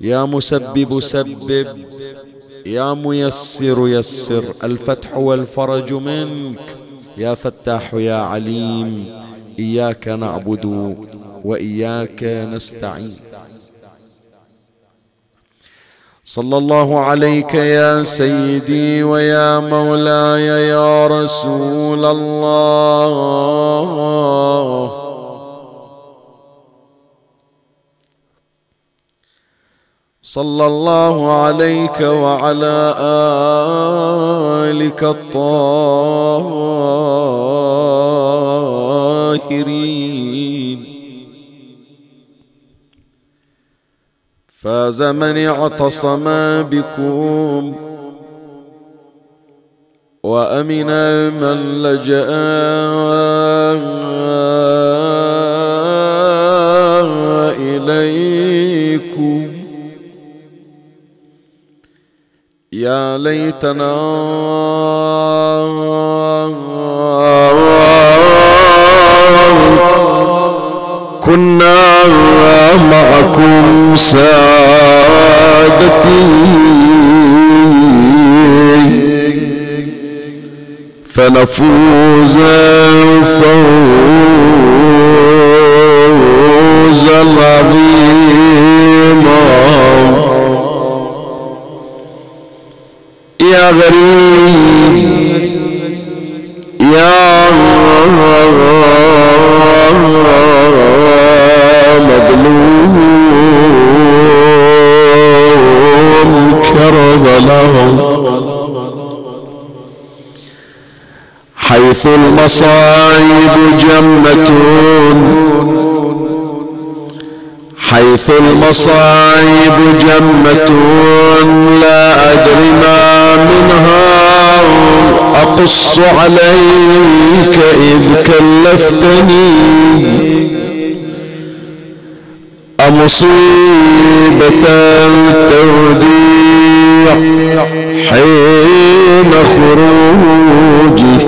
يا مسبب سبب يا ميسر يسر الفتح والفرج منك يا فتاح يا عليم إياك نعبد وإياك نستعين. صلى الله عليك يا سيدي ويا مولاي يا رسول الله. صلى الله عليك وعلى آلك الطاهرين. فاز من اعتصم بكم وأمن من لجأ يا ليتنا. كنا معكم سادتي. فنفوز فوزا عظيما يا مظلوم كربلاء حيث المصائب جمة حيث المصائب جمة لا أدري ما منها أقص عليك إذ كلفتني. أمصيبة توديع حين خروجه.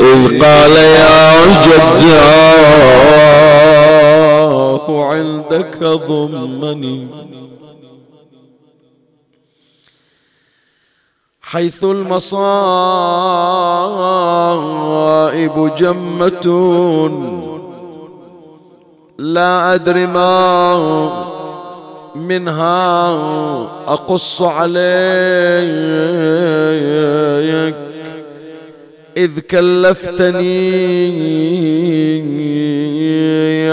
إذ قال يا جداه عندك ضمني. حيث المصائب جمة. لا أدري ما منها أقص عليك. إذ كلفتني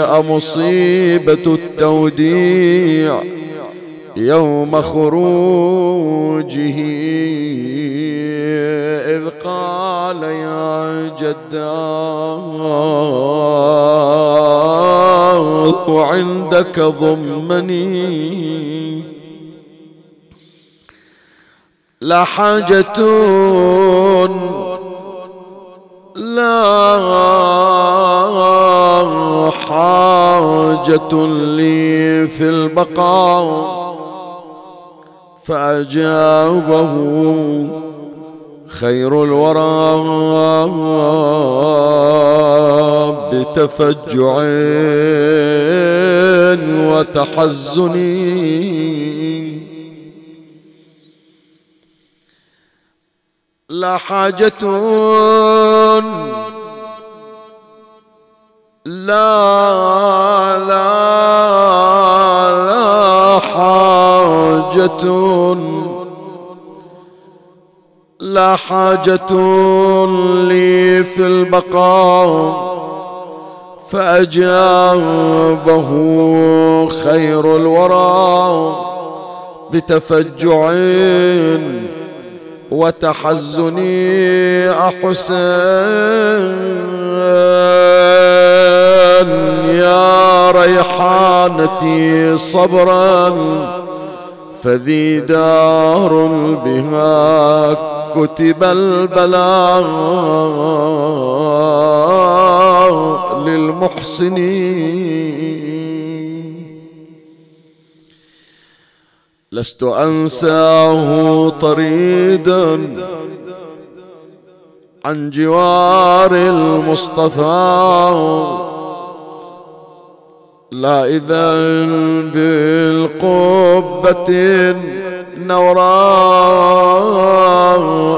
أمصيبة التوديع. يوم خروجه إذ قال يا جداه عندك ضمني. لا حاجة لا حاجة لي في البقاء. فأجابه خير الورى بتفجع وتحزن. لا حاجة لا لا حاجة لا حاجة لي في البقاء فأجابه خير الورى بتفجع وتحزني أحسن يا ريحانتي صبرا فذي دار بها كتب البلاء للمحسنين. لست أنساه طريدا عن جوار المصطفى. لا إذا بالقبة نوراء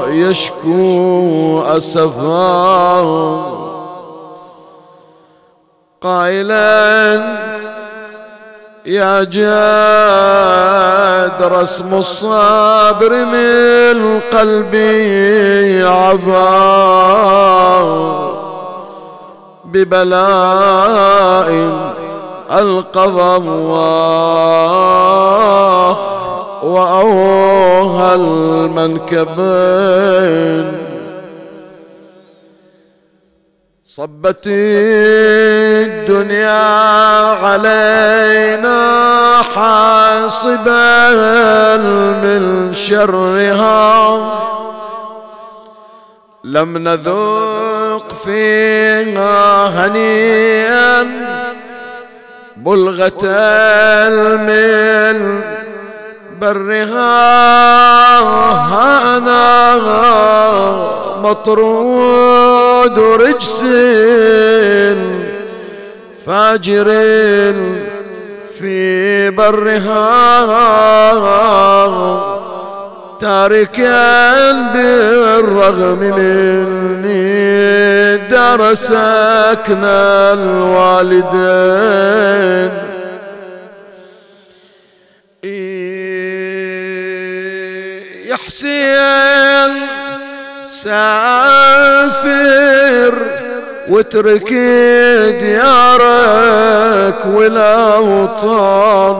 يشكو أسفا. قائلا يا جاد رسم الصبر من قلبي عفا. ببلاء القضى الله وأوهى المنكبين. صبت الدنيا علينا حاصبا من شرها. لم نذوق فيها هنيئا. بلغة المل برها أنا مطرود رجس فاجر في برها تاركا بالرغم مني درسكنا الوالدين. يا حسين سافر واترك ديارك والأوطان.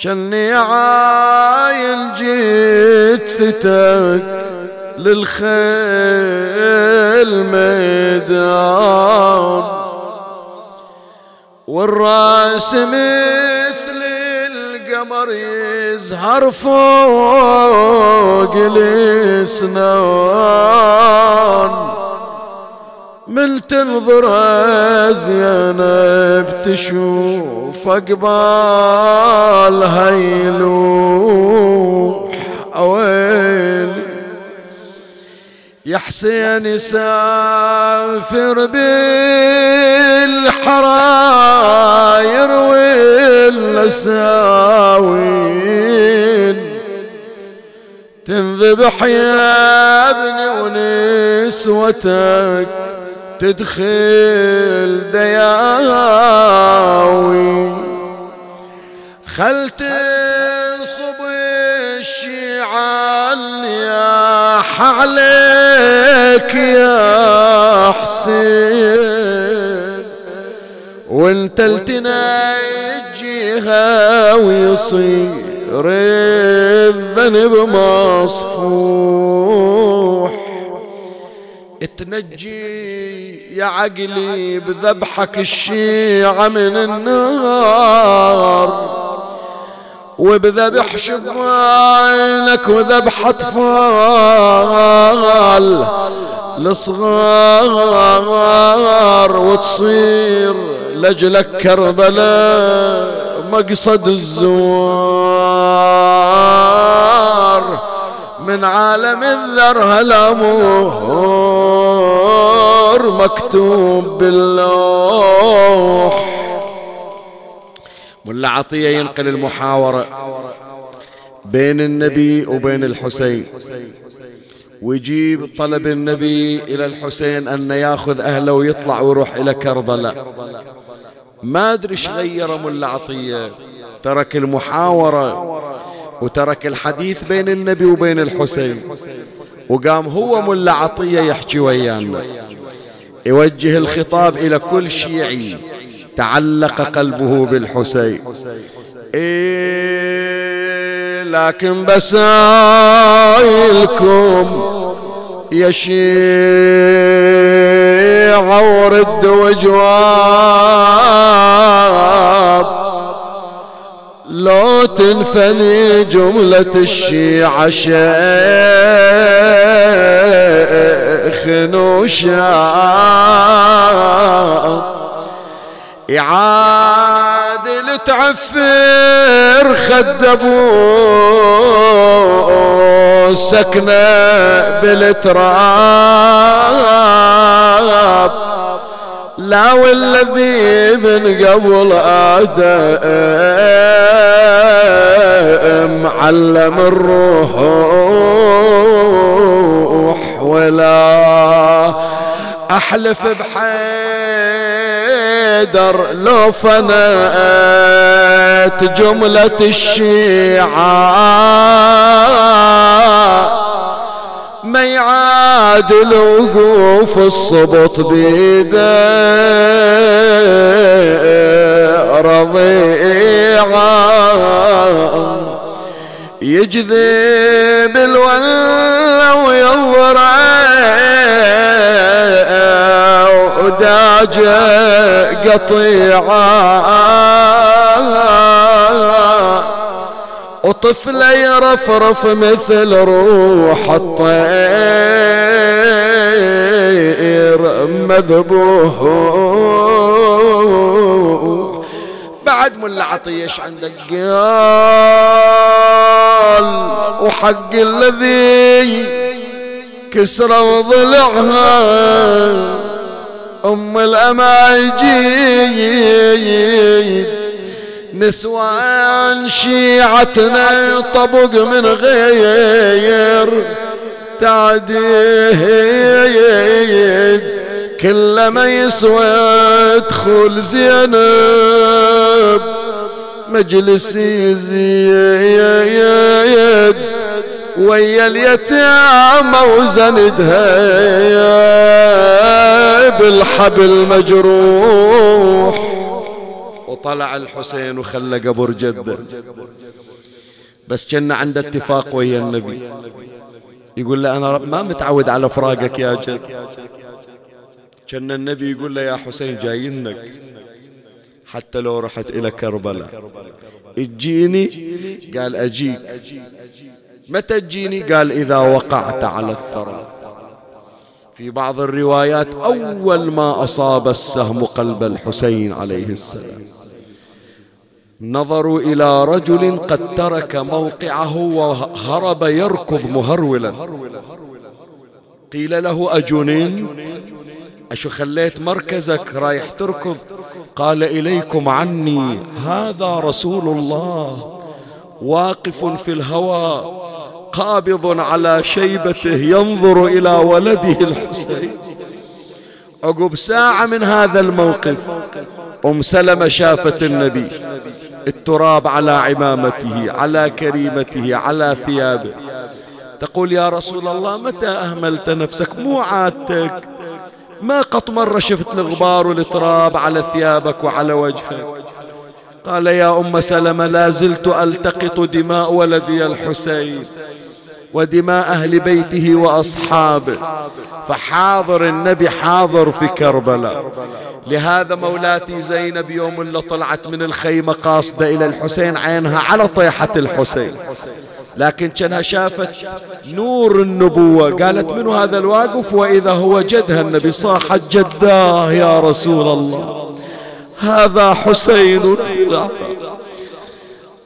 جني عايل جثتك للخيل ميدان. والرأس مثل القمر يزهر فوق الإسنان. من تنظر زينب تشوف اقبالها يلوح اويلي يا حسين يسافر بالحراير والنساوين تنذبح يا ابني ونسوتك تدخل دياوي. خل تنصب الشيعة يا عليك يا حسين. وانت التنجيها ويصير الذنب مصفوح. تنجي يا عقلي بذبحك الشيعة من النار وبذبح شبانك وذبح أطفال الصغار وتصير لجلك كربلاء مقصد الزوار. من عالم الذر هالامور مكتوب باللوح. ملا عطية ينقل المحاورة بين النبي وبين الحسين. ويجيب طلب النبي إلى الحسين أن يأخذ أهله ويطلع ويروح إلى كربلاء. ما أدري إيش غير ملا عطية. ترك المحاورة. وترك الحديث بين النبي وبين الحسين. وقام هو ملا عطية يحكي ويانا. يوجه الخطاب إلى كل شيعي. تعلق قلبه بالحسين. إيه لكن بسائلكم يا شيعة ورد وجواب لو تنفني جملة الشيعة شيخ نوشاب يعادل تعفر خدبو سكنة بالتراب. لا والذي من قبل آدم علم الروح ولا أحلف بحيدر لو فنأت جملة الشيعة ما يعادل وقوف الصبط بيده رضيعة. يجذب الولا ويضرع وداجة قطيعة. وطفلة يرفرف مثل روح الطير مذبوح. بعد ملا عطيش عندك قال وحق الذي كسر وضلعها أم الأماجيد. نسوان شيعتنا طبق من غير تعديد كلما يسوى ادخل زينب. مجلس يزيد ويا اليتامى وزندها بالحبل مجروح. وطلع الحسين وخلى قبر جده بس كنا عند اتفاق ويا النبي. يقول له أنا ما متعود على فراقك يا جد. كان النبي يقول له يا حسين جايينك حتى لو رحت إلى كربلاء. اجيني؟ قال أجيك. متى تجيني؟ قال إذا وقعت على الثرى. في بعض الروايات أول ما أصاب السهم قلب الحسين عليه السلام. نظروا إلى رجل قد ترك موقعه وهرب يركض مهرولا. قيل له أجنين؟ أشو خليت مركزك رايح تركض؟ قال إليكم عني هذا رسول الله واقف في الهوى قابض على شيبته ينظر إلى ولده الحسين. عقب ساعة من هذا الموقف أم سلمة شافت النبي التراب على عمامته على كريمته على ثيابه. تقول يا رسول الله متى أهملت نفسك؟ مو عادتك. ما قط مرة شفت الغبار والتراب على ثيابك وعلى وجهك. قال يا أم سلمة لا زلت ألتقط دماء ولدي الحسين. ودماء أهل بيته وأصحابه. فحاضر النبي حاضر في كربلاء. لهذا مولاتي زينب يوم اللي طلعت من الخيمة قاصدة إلى الحسين عينها على طيحة الحسين. لكن كانها شافت نور النبوة. قالت من هذا الواقف؟ وإذا هو جدها النبي صاحت جداه يا رسول الله. هذا حسين.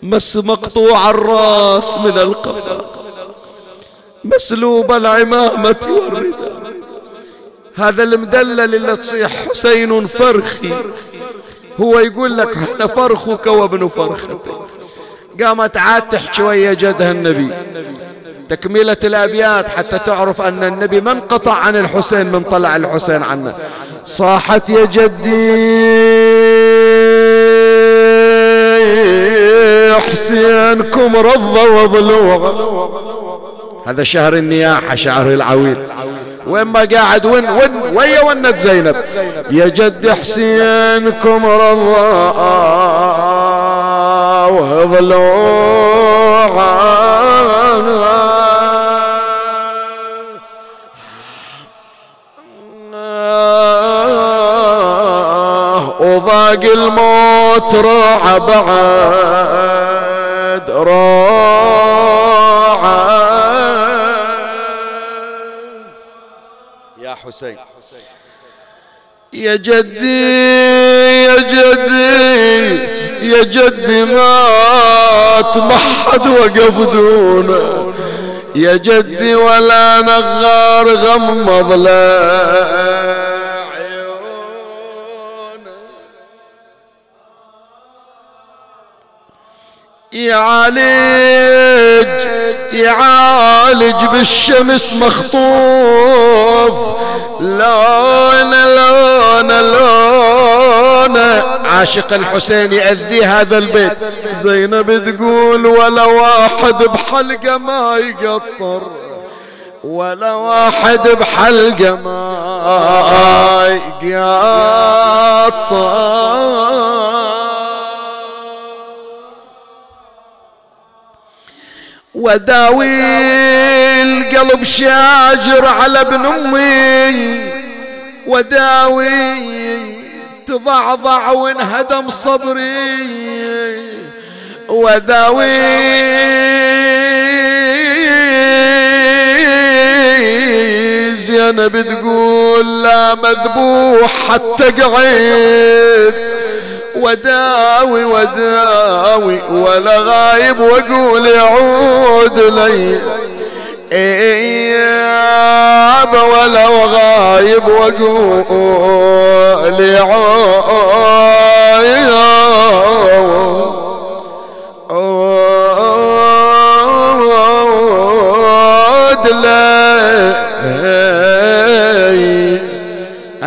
مس مقطوع الراس من القفا. مسلوب العمامة والرداء هذا المدلل اللي تصيح حسين فرخي. هو يقول لك إحنا فرخك وابن فرختك. قامت عاد تحكي ويا جدها النبي. تكملة الأبيات حتى تعرف أن النبي ما انقطع عن الحسين من طلع الحسين عنه. صاحت يا جدي حسينكم رضى وضلوع. هذا شهر النياحة شهر العويل. وين ما قاعد وين وين ويا ونت زينب. يا جد حسينكم رضا وضلوع وضاق الموت راح بعد راح. حسين. يا جدي يا جدي يا جدي ما حد وقف دونه. يا جدي ولا نغار غمض له يعالج يعالج بالشمس مخطوف. لون لون لون عاشق الحسين يأذي هذا البيت. زينب تقول ولا واحد بحلقة ما يقطر. ولا واحد بحلقة ما يقطر. وداوي القلب شاجر على ابن أمي. وداوي تضعضع وانهدم صبري. وداوي زينب تقول لا مذبوح حتى قعيد. وداوي وداوي ولا غايب واقول يعود لي. إياب ولا غايب واقول يعود.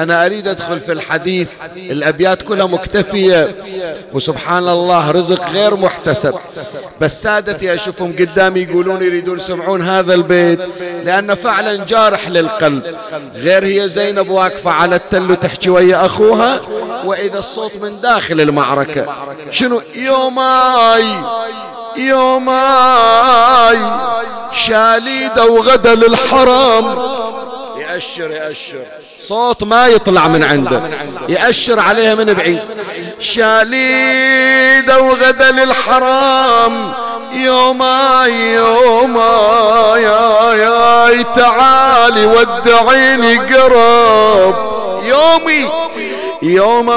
أنا أريد أدخل في الحديث. الأبيات كلها مكتفية. وسبحان الله رزق غير محتسب. بس سادتي أشوفهم قدامي يقولون يريدون يسمعون هذا البيت لأنه فعلا جارح للقلب. غير هي زينب واقفة على التل وتحكي ويا أخوها وإذا الصوت من داخل المعركة. شنو؟ يوماي يوماي شاليدة وغدا للحرام يأشر يأشر. صوت ما يطلع من عنده. يأشر عليها من بعيد. شاليده وغدا للحرام يوما يوما يا يا تعالي ودعيني قرب. يومي يوم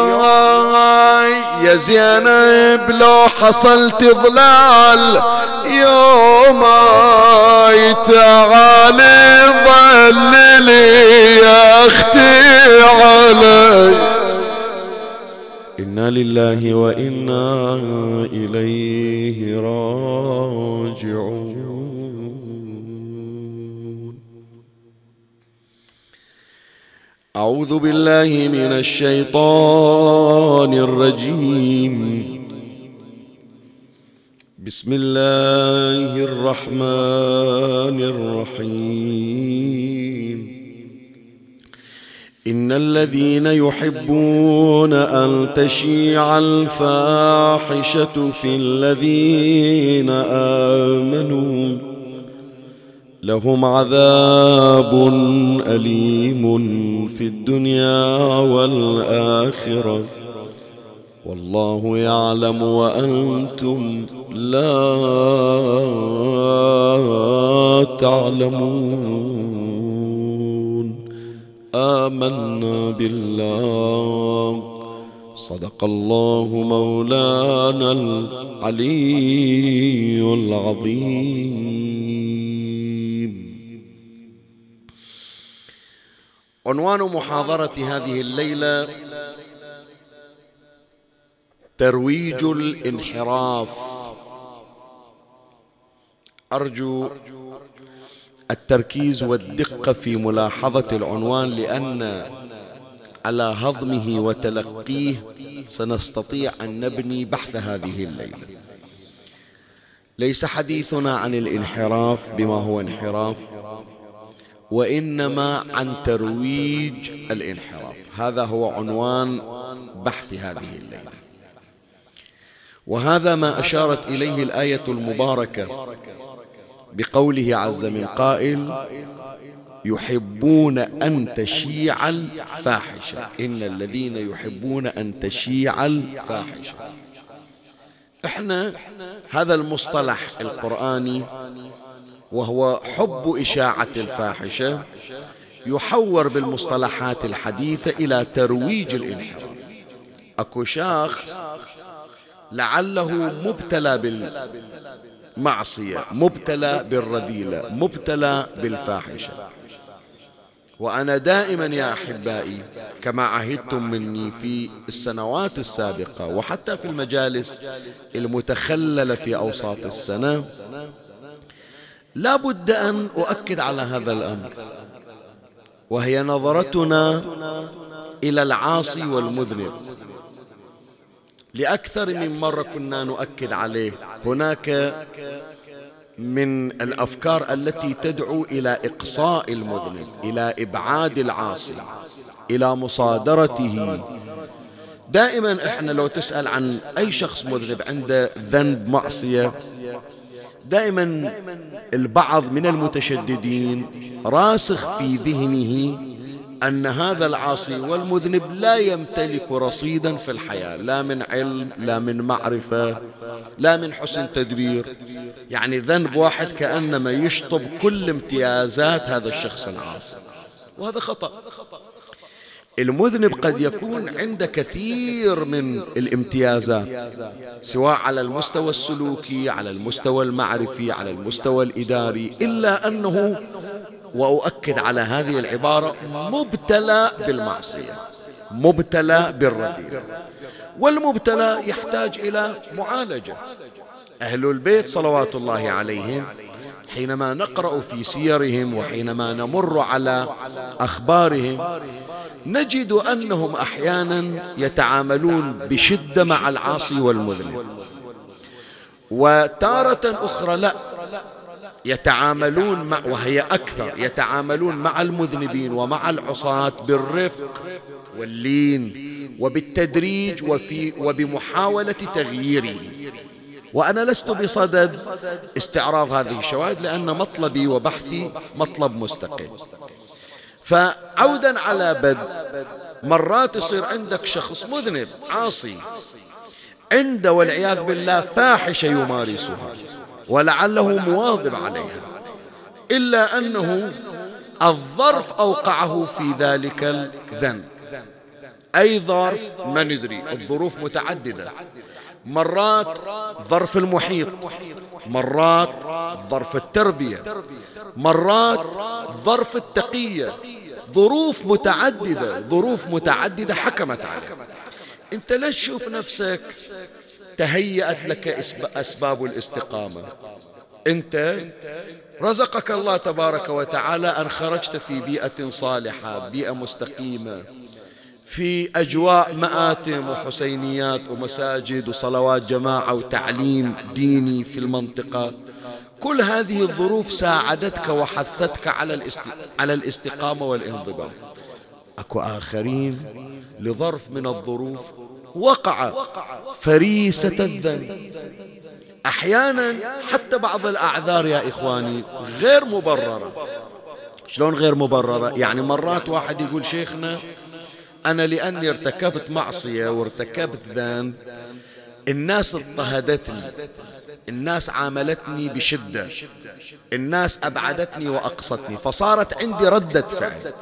يا زينب لو حصلت ظلال يوم تعالي ظللي يا أختي علي. إنا لله وإنا إليه راجعون. أعوذ بالله من الشيطان الرجيم. بسم الله الرحمن الرحيم. إن الذين يحبون أن تشيع الفاحشة في الذين آمنوا لهم عذاب أليم في الدنيا والآخرة. والله يعلم وأنتم لا تعلمون. آمنا بالله. صدق الله مولانا العلي العظيم. عنوان محاضرة هذه الليلة ترويج الانحراف. أرجو التركيز والدقة في ملاحظة العنوان لأن على هضمه وتلقيه سنستطيع أن نبني بحث هذه الليلة. ليس حديثنا عن الانحراف بما هو انحراف. وإنما عن ترويج الانحراف. هذا هو عنوان بحث هذه الليلة. وهذا ما أشارت إليه الآية المباركة بقوله عز من قائل يحبون أن تشيع الفاحشة. إن الذين يحبون أن تشيع الفاحشة. إحنا هذا المصطلح القرآني وهو حب إشاعة الفاحشة يحور بالمصطلحات الحديثة إلى ترويج الإنحراف. أكو شخص لعله مبتلى بالمعصية مبتلى بالرذيلة مبتلى بالفاحشة. وأنا دائما يا أحبائي كما عهدتم مني في السنوات السابقة وحتى في المجالس المتخللة في أوساط السنة لا بد أن أؤكد على هذا الأمر وهي نظرتنا إلى العاصي والمذنب. لأكثر من مرة كنا نؤكد عليه هناك من الأفكار التي تدعو إلى إقصاء المذنب إلى إبعاد العاصي إلى مصادرته. دائما إحنا لو تسأل عن أي شخص مذنب عنده ذنب معصية دائما البعض من المتشددين راسخ في ذهنه أن هذا العاصي والمذنب لا يمتلك رصيدا في الحياة لا من علم لا من معرفة لا من حسن تدبير. يعني ذنب واحد كأنما يشطب كل امتيازات هذا الشخص العاصي. وهذا خطأ. المذنب قد يكون عنده كثير من الامتيازات سواء على المستوى السلوكي على المستوى المعرفي على المستوى الإداري إلا أنه وأؤكد على هذه العبارة مبتلى بالمعصية مبتلى بالرذيل والمبتلى يحتاج إلى معالجة. أهل البيت صلوات الله عليهم حينما نقرأ في سيرهم وحينما نمر على أخبارهم نجد أنهم أحيانا يتعاملون بشدة مع العاصي والمذنب. وتارة أخرى لا يتعاملون مع وهي أكثر يتعاملون مع المذنبين ومع العصاة بالرفق واللين وبالتدريج وفي وبمحاولة تغييره. وأنا لست بصدد استعراض هذه الشواهد لأن مطلبي وبحثي مطلب مستقل. فعودا على بد مرات يصير عندك شخص مذنب عاصي عنده والعياذ بالله فاحشة يمارسها ولعله مواظب عليها إلا أنه الظرف أوقعه في ذلك الذنب. أي ظرف؟ ما ندري الظروف متعددة. مرات ظرف المحيط. مرات ظرف التربية. مرات ظرف التقية. ظروف متعددة. ظروف متعددة حكمت عليه انت ليش تشوف نفسك تهيأت لك أسباب الاستقامة؟ أنت رزقك الله تبارك وتعالى أن خرجت في بيئة صالحة بيئة مستقيمة. في أجواء مآتم وحسينيات ومساجد وصلوات جماعة وتعليم ديني في المنطقة. كل هذه الظروف ساعدتك وحثتك على على الاستقامة والانضباط. أكو آخرين لظرف من الظروف وقع فريسة الذنب. أحيانا حتى بعض الأعذار يا إخواني غير مبررة. شلون غير مبررة؟ يعني مرات واحد يقول شيخنا أنا لأني ارتكبت معصية وارتكبت ذنب. الناس اضطهدتني. الناس عاملتني بشدة. الناس أبعدتني وأقصتني. فصارت عندي ردة فعل.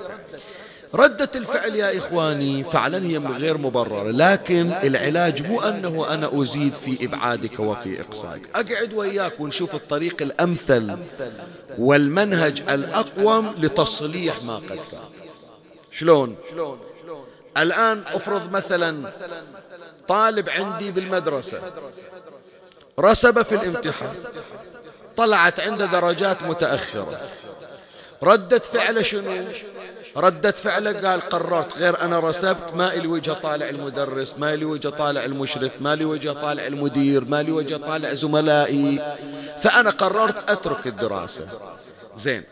ردة الفعل يا إخواني فعلا هي غير مبررة. لكن العلاج مو أنه أنا أزيد في إبعادك وفي إقصائك. أقعد وياك ونشوف الطريق الأمثل والمنهج الأقوم لتصليح ما قد فات شلون؟ الآن أفرض مثلا طالب عندي بالمدرسة. رسب في الامتحان. طلعت عنده درجات متأخرة. ردة فعله شنو؟ ردة فعله قال قررت. غير أنا رسبت ما إلي وجه طالع المدرس ما إلي وجه طالع المشرف ما إلي وجه طالع المدير ما إلي وجه طالع زملائي. فأنا قررت أترك الدراسة. زين.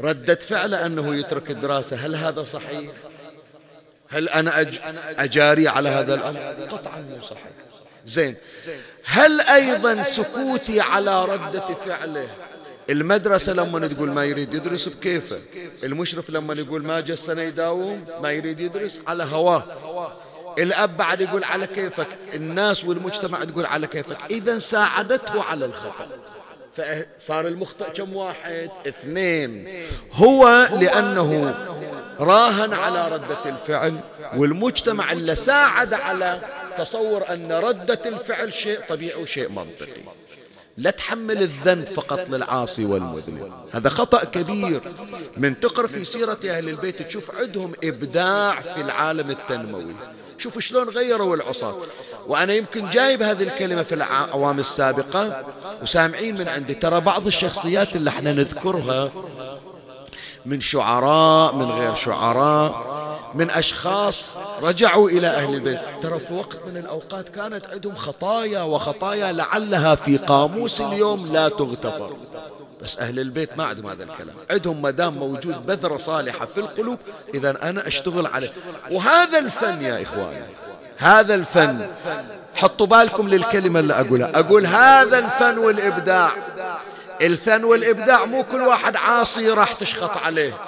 ردة فعله أنه يترك الدراسة. هل هذا صحيح؟ هل أنا أج أجاري على هذا الأمر؟ قطعا مو صحيح. زين. هل أيضا سكوتي على ردة فعله؟ المدرسة لما تقول ما يريد يدرس بكيفه. المشرف لما يقول ما جاء السنة يداوم ما يريد يدرس على هواه. الأب بعد يقول على كيفك. الناس والمجتمع تقول على كيفك. إذا ساعدته على الخطأ. فصار المخطئ كم واحد؟ اثنين. هو لأنه راهن على ردة الفعل والمجتمع اللي ساعد على تصور أن ردة الفعل شيء طبيعي وشيء منطقي. لا تحمل الذنب فقط للعاصي والمذنب هذا خطأ كبير. من تقرأ في سيرة أهل البيت تشوف عندهم إبداع في العالم التنموي. شوفوا شلون غيروا العصاة. وأنا يمكن جايب هذه الكلمة في الأعوام السابقة وسامعين من عندي. ترى بعض الشخصيات اللي إحنا نذكرها من شعراء من غير شعراء من أشخاص رجعوا إلى أهل البيت. ترى في وقت من الأوقات كانت عندهم خطايا وخطايا لعلها في قاموس اليوم لا تغتفر. بس أهل البيت ما عندهم هذا الكلام. عندهم ما دام موجود بذرة صالحة في القلوب. إذا أنا أشتغل عليه. وهذا الفن يا إخواني هذا الفن. حطوا بالكم للكلمة اللي أقولها. أقول هذا الفن والإبداع. الفن والإبداع مو كل واحد عاصي راح تشخط عليه.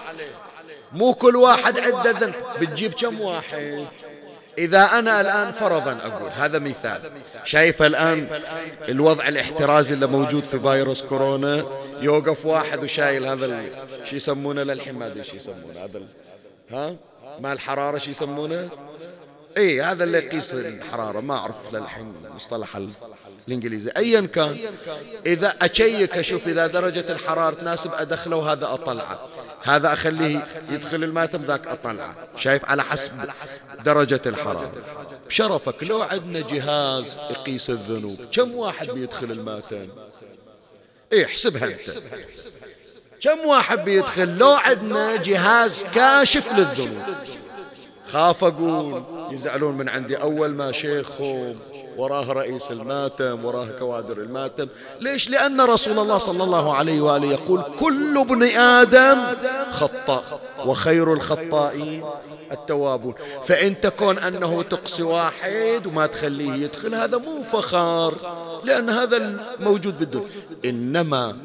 مو كل واحد عنده ذنب. بتجيب كم واحد؟ إذا أنا الآن فرضا أقول هذا مثال. شايف الآن الوضع الاحترازي اللي موجود في فيروس كورونا؟ يوقف واحد وشايل هذا شو يسمونه للحين؟ ما أدري شو يسمونه. هذا ها؟ مال الحرارة شو يسمونه؟ اي هذا اللي يقيس الحرارة. ما أعرف للحين المصطلح الإنجليزي. أيا كان إذا أشيك أشوف إذا درجة الحرارة تناسب أدخله وهذا أطلعه. هذا أخليه يدخل الماتم ذاك أطلعه. شايف؟ على حسب درجة الحرارة. بشرفك لو عندنا جهاز يقيس الذنوب كم واحد بيدخل الماتم؟ إيه احسبها أنت. كم واحد بيدخل؟ لو عندنا جهاز كاشف للذنوب. خاف أقول يزعلون من عندي أول ما شيخهم وراه رئيس الماتم وراه كوادر الماتم. ليش؟ لأن رسول الله صلى الله عليه وآله يقول كل ابن آدم خطاء وخير الخطائين التوابون. فإن تكون أنه تقصي واحد وما تخليه يدخل هذا مو فخار لأن هذا موجود بالدنيا. إنما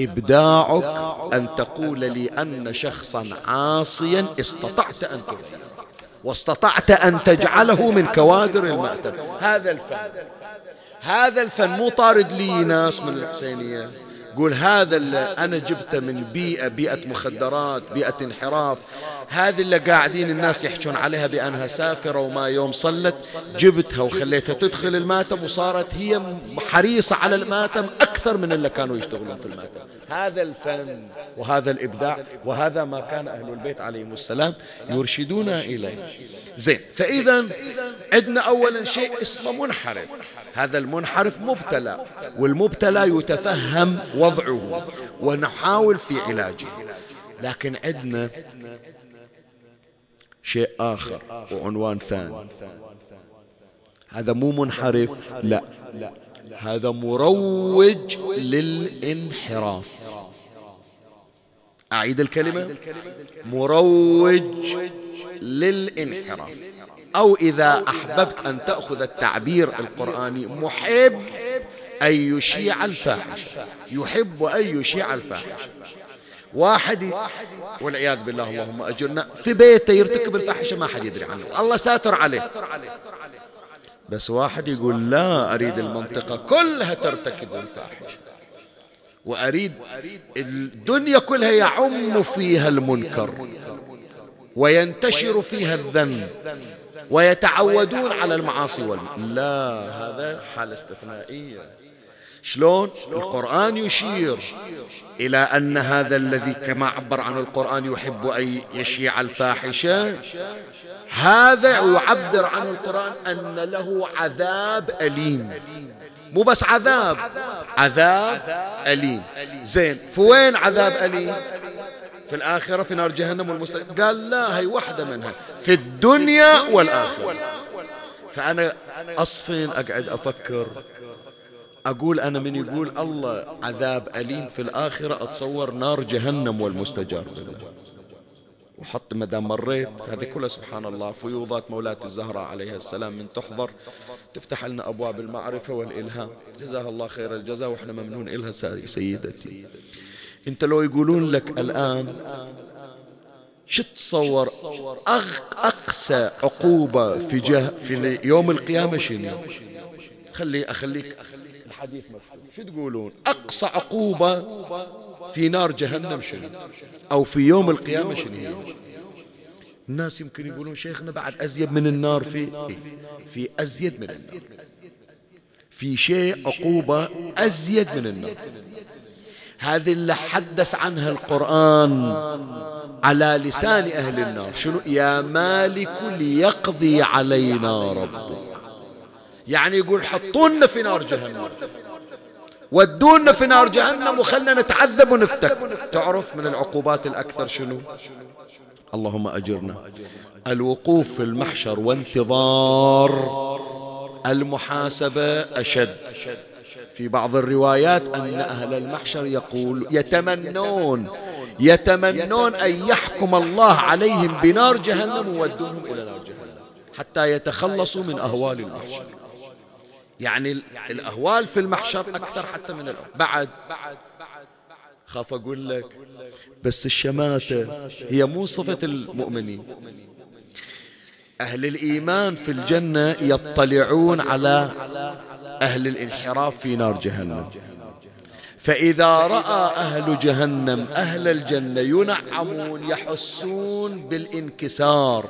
إبداعك أن تقول لي أن شخصا عاصيا استطعت أن تغير. واستطعت أن تجعله من كوادر المأتم. هذا الفن. هذا الفن. مو طارد لي ناس من الحسينية. قول هذا اللي أنا جبته من بيئة بيئة مخدرات بيئة انحراف. هذه اللي قاعدين الناس يحجون عليها بأنها سافرة وما يوم صلت جبتها وخليتها تدخل الماتم وصارت هي حريصة على الماتم أكثر من اللي كانوا يشتغلون في الماتم. هذا الفن وهذا الإبداع وهذا ما كان أهل البيت عليهم السلام يرشدون إليه. زين فإذا عندنا أولا شيء اسمه منحرف. هذا المنحرف مبتلى والمبتلى يتفهم وضعه ونحاول في علاجه. لكن عندنا شيء آخر وعنوان ثاني. هذا مو منحرف لا. هذا مروج للانحراف. أعيد الكلمة. مروج للانحراف. أو إذا أحببت أن تأخذ التعبير القرآني محب أن يشيع الفاحشة يحب أن يشيع الفاحشة واحد والعياذ بالله اللهم أجرنا. في بيته يرتكب الفاحشة ما حد يدري عنه. الله ساتر عليه. بس واحد يقول لا أريد المنطقة كلها ترتكب الفاحشة. وأريد الدنيا كلها يعم فيها المنكر. وينتشر فيها الذنب. ويتعودون على المعاصي والم... لا هذا حالة استثنائية. شلون؟ القرآن يشير إلى أن هذا الذي كما عبر عن القرآن يحب أن يشيع الفاحشة. هذا يعبر عن القرآن أن له عذاب أليم. مو بس عذاب عذاب أليم. زين فوين عذاب أليم؟ في الآخرة في نار جهنم والمستجار قال لا هي واحدة منها. في الدنيا والآخرة. فأنا أصفين أقعد أفكر أقول أنا من يقول الله عذاب أليم في الآخرة أتصور نار جهنم والمستجار. بالله وحط ما دام مريت هذه كلها سبحان الله فيوضات مولاة الزهراء عليها السلام من تحضر تفتح لنا أبواب المعرفة والإلهام. جزاها الله خير الجزاء وإحنا ممنون إلها سيدتي. أنت لو يقولون لك الآن شو تصور؟ أقسى عقوبة في جه في يوم القيامة شنو؟ خلي أخليك الحديث مفتوح. شو تقولون؟ أقصى عقوبة في نار جهنم شنو؟ أو في يوم القيامة شنو الناس يمكن يقولون شيخنا بعد أزيد من النار في إيه؟ في أزيد من النار. في شيء عقوبة أزيد من النار. هذه اللي حدث عنها القرآن على لسان أهل النار. شنو؟ يا مالك ليقضي علينا ربك. يعني يقول حطونا في نار جهنم. ودونا في نار جهنم وخلنا نتعذب ونفتك. تعرف من العقوبات الأكثر شنو؟ اللهم أجرنا. الوقوف في المحشر وانتظار المحاسبة أشد. في بعض الروايات أن أهل المحشر يقول يتمنون يتمنون أن يحكم الله عليهم بنار جهنم وودونهم إلى نار جهنم حتى يتخلصوا من أهوال المحشر. يعني الأهوال في المحشر أكثر حتى من الأهوال بعد. خاف أقول لك بس الشماتة هي مو صفة المؤمنين. أهل الإيمان في الجنة يطلعون على أهل الانحراف في نار جهنم. فإذا رأى أهل جهنم أهل الجنة ينعمون يحسون بالانكسار.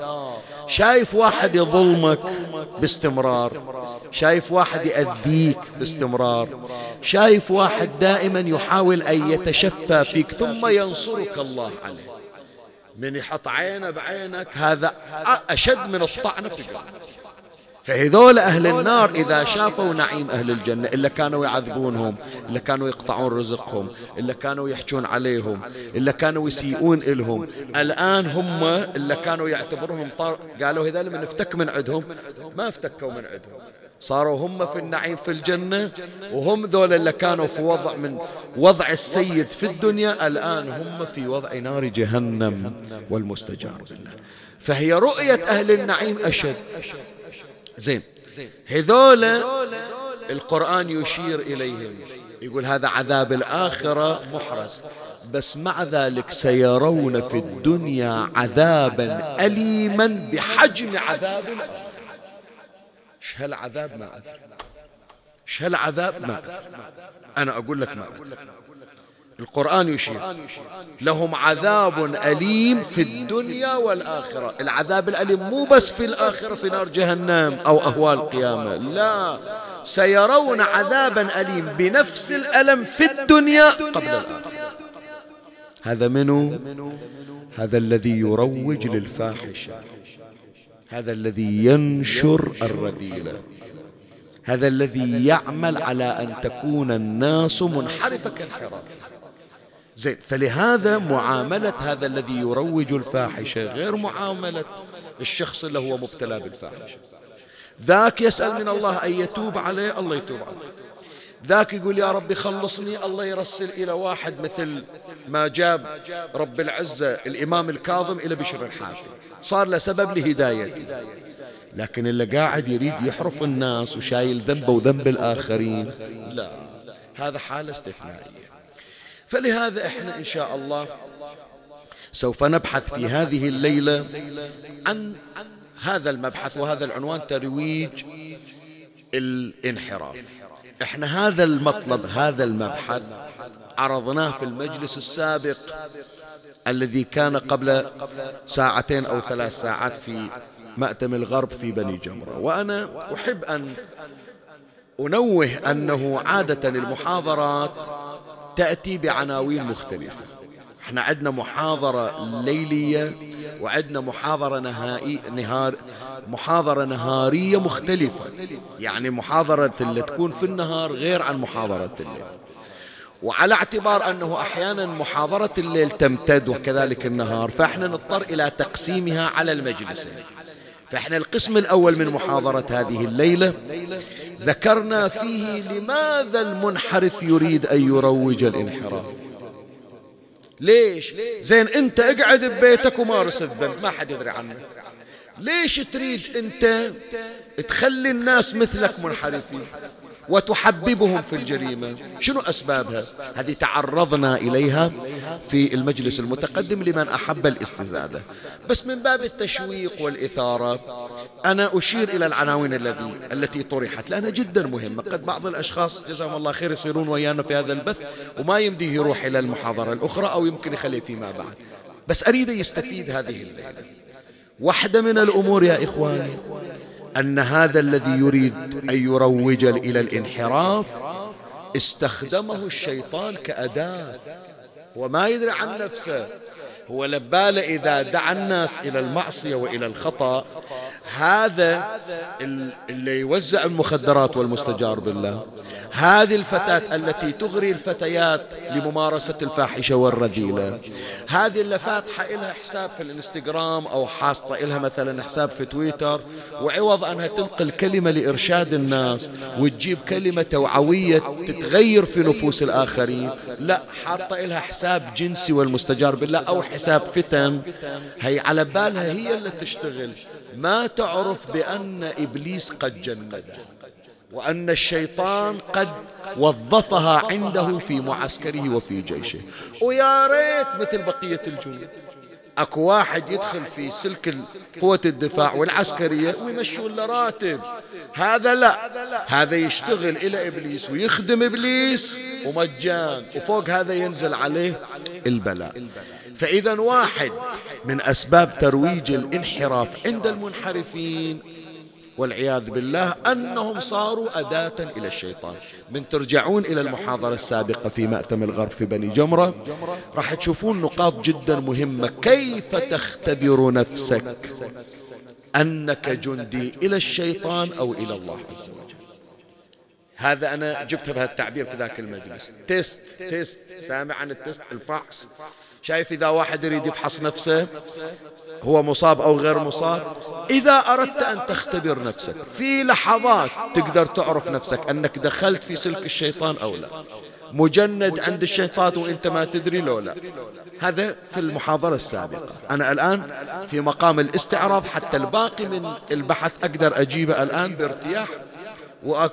شايف واحد يظلمك باستمرار. شايف واحد يأذيك باستمرار. شايف واحد دائما يحاول أن يتشفى فيك ثم ينصرك الله عليه. من يحط عينه بعينك هذا أشد من الطعنة في قلبك. فهذول أهل النار إذا شافوا نعيم أهل الجنة إلا كانوا يعذبونهم إلا كانوا يقطعون رزقهم إلا كانوا يحجون عليهم إلا كانوا يسيئون إلهم. الآن هم إلا كانوا يعتبرهم طار قالوا هذول من افتك من عندهم ما افتكوا من عندهم. صاروا هم في النعيم في الجنة وهم ذول اللي كانوا في وضع من وضع السيد في الدنيا الآن هم في وضع نار جهنم والمستجار بالله. فهي رؤية أهل النعيم أشد. زين. هذول القرآن يشير إليهم. يقول هذا عذاب الآخرة محرز. بس مع ذلك سيرون في الدنيا عذابا أليما بحجم عذاب الآخرة إيش هالعذاب ما أدري. إيش هالعذاب ما أدري. أنا أقول لك ما أدري. القرآن يشير. لهم عذاب أليم في الدنيا والآخرة. العذاب الأليم مو بس في الآخرة في نار جهنم أو أهوال القيامة لا. سيرون عذابا أليم بنفس الألم في الدنيا قبل الآخرة هذا منو؟ هذا الذي يروج للفاحشة. هذا الذي ينشر الرذيلة. هذا الذي يعمل على أن تكون الناس منحرفة كالحرام. زين فلهذا معاملة هذا الذي يروج الفاحشة غير معاملة الشخص اللي هو مبتلى بالفاحشة. ذاك يسأل من الله أن يتوب عليه الله يتوب عليه. ذاك يقول يا ربي خلصني الله يرسل إلى واحد مثل ما جاب رب العزة الإمام الكاظم إلى بشر الحافي صار له سبب لهدايته. لكن اللي قاعد يريد يحرف الناس وشايل ذنبه وذنب الآخرين لا هذا حالة استثنائية. فلهذا إحنا إن شاء الله سوف نبحث في هذه الليلة عن هذا المبحث وهذا العنوان ترويج الانحراف. إحنا هذا المطلب هذا المبحث عرضناه في المجلس السابق الذي كان قبل ساعتين أو ثلاث ساعات في مأتم الغرب في بني جمرة. وأنا أحب أن أنوه أنه عادة المحاضرات تأتي بعناوين مختلفة. إحنا عندنا محاضرة ليلية وعندنا محاضرة نهائي نهار محاضرة نهارية مختلفة. يعني محاضرة اللي تكون في النهار غير عن محاضرة الليل. وعلى اعتبار أنه أحيانا محاضرة الليل تمتد وكذلك النهار فإحنا نضطر إلى تقسيمها على المجلسين. فإحنا القسم الأول من محاضرة هذه الليلة ذكرنا فيه لماذا المنحرف يريد أن يروج الانحراف. ليش؟ زين أنت اقعد ببيتك ومارس الذنب ما حد يدري عنك ليش تريد أنت تخلي الناس مثلك منحرفين؟ وتحببهم في الجريمة. شنو أسبابها؟ هذه تعرضنا إليها في المجلس المتقدم لمن أحب الاستزادة. بس من باب التشويق والإثارة أنا أشير إلى العناوين الذي التي طرحت لأنها جدا مهمة. قد بعض الأشخاص جزاهم الله خير يصيرون ويانا في هذا البث وما يمديه يروح إلى المحاضرة الأخرى أو يمكن يخليه فيما بعد. بس أريد يستفيد هذه الليلة. واحدة من الأمور يا إخواني أن هذا الذي يريد أن يروج إلى الانحراف استخدمه الشيطان كأداة. وما يدري عن نفسه. هو لبال إذا دعا الناس إلى المعصية وإلى الخطأ. هذا اللي يوزع المخدرات والمستجار بالله. هذه الفتاة التي تغري الفتيات لممارسة الفاحشة والرذيلة. هذه اللي فاتحة إلها حساب في الانستغرام أو حاطة إلها مثلا حساب في تويتر وعوض أنها تنقل كلمة لإرشاد الناس وتجيب كلمة توعوية تتغير في نفوس الآخرين. لا حاطة إلها حساب جنسي والمستجار بالله أو حساب فتن. هي على بالها هي اللي تشتغل. ما تعرف بأن إبليس قد جندها. وأن الشيطان قد وظفها عنده في معسكره وفي جيشه. ويا ريت مثل بقية الجنود. أكو واحد يدخل في سلك قوة الدفاع والعسكرية ويمشون له راتب. هذا لا. هذا يشتغل إلى إبليس ويخدم إبليس ومجان. وفوق هذا ينزل عليه البلاء. فإذا واحد من أسباب ترويج الانحراف عند المنحرفين والعياذ بالله أنهم صاروا أداة إلى الشيطان. من ترجعون إلى المحاضرة السابقة في مأتم الغرب في بني جمرة. راح تشوفون نقاط جدا مهمة. كيف تختبر نفسك أنك جندي إلى الشيطان أو إلى الله عز وجل؟ هذا أنا جبت بهذا التعبير في ذاك المجلس. test test سامع عن ال test الفحص. شايف إذا واحد يريد يفحص نفسه؟ هو مصاب أو غير مصاب إذا أردت أن تختبر نفسك في لحظات تقدر تعرف نفسك أنك دخلت في سلك الشيطان أو لا. مجند عند الشيطان وأنت ما تدري لو لا هذا في المحاضرة السابقة. أنا الآن في مقام الاستعراض حتى الباقي من البحث أقدر أجيبه الآن بارتياح.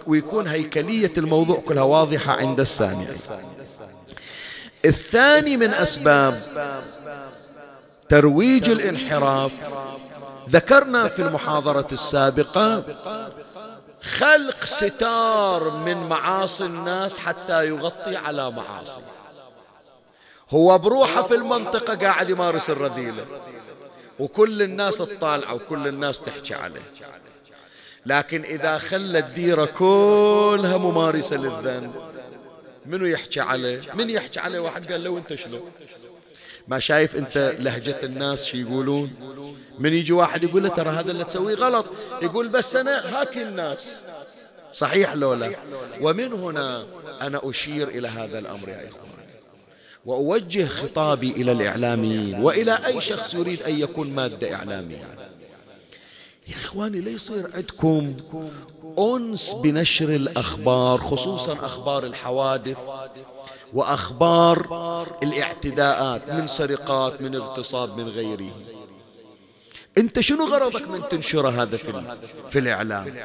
ويكون هيكلية الموضوع كلها واضحة عند السامعين. الثاني من أسباب ترويج الانحراف ذكرنا في المحاضرة السابقة خلق ستار من معاصي الناس حتى يغطي على معاصي. هو بروحه في المنطقة قاعد يمارس الرذيلة وكل الناس تطالعه وكل الناس تحكي عليه. لكن إذا خلى الديرة كلها ممارسة للذنب منو يحكي عليه؟ من يحكي عليه؟ واحد قال له انت شنو ما شايف انت لهجة الناس شي يقولون؟ من يجي واحد يقول له ترى هذا اللي تسويه غلط. يقول بس أنا هاكي الناس. صحيح لو لا. ومن هنا أنا أشير إلى هذا الأمر يا إخوان. وأوجه خطابي إلى الإعلاميين وإلى أي شخص يريد أن يكون مادة إعلامية. يا إخواني لا يصير عندكم أنس بنشر الأخبار خصوصا أخبار الحوادث وأخبار الاعتداءات من سرقات من اغتصاب من غيره. أنت شنو غرضك من تنشر هذا في, في الإعلام؟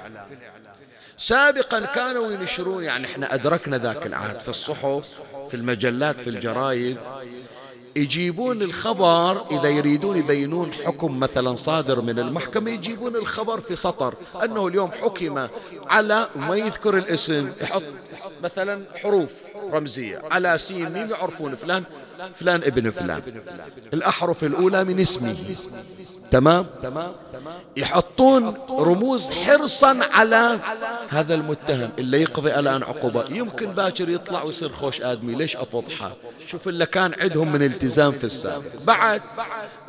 سابقا كانوا ينشرون يعني إحنا أدركنا ذاك العهد في الصحف في المجلات في الجرايد يجيبون الخبر إذا يريدون يبينون حكم مثلا صادر من المحكمة يجيبون الخبر في سطر أنه اليوم حكم على ما يذكر الاسم يحط مثلا حروف رمزية على سين يعرفون فلان فلان ابن فلان الأحرف الأولى من اسمه. تمام؟ يحطون رموز حرصا على هذا المتهم. اللي يقضي الآن عقوبة. يمكن باكر يطلع ويصير خوش آدمي. ليش أفضحه؟ شوف اللي كان عندهم من التزام في السابق بعد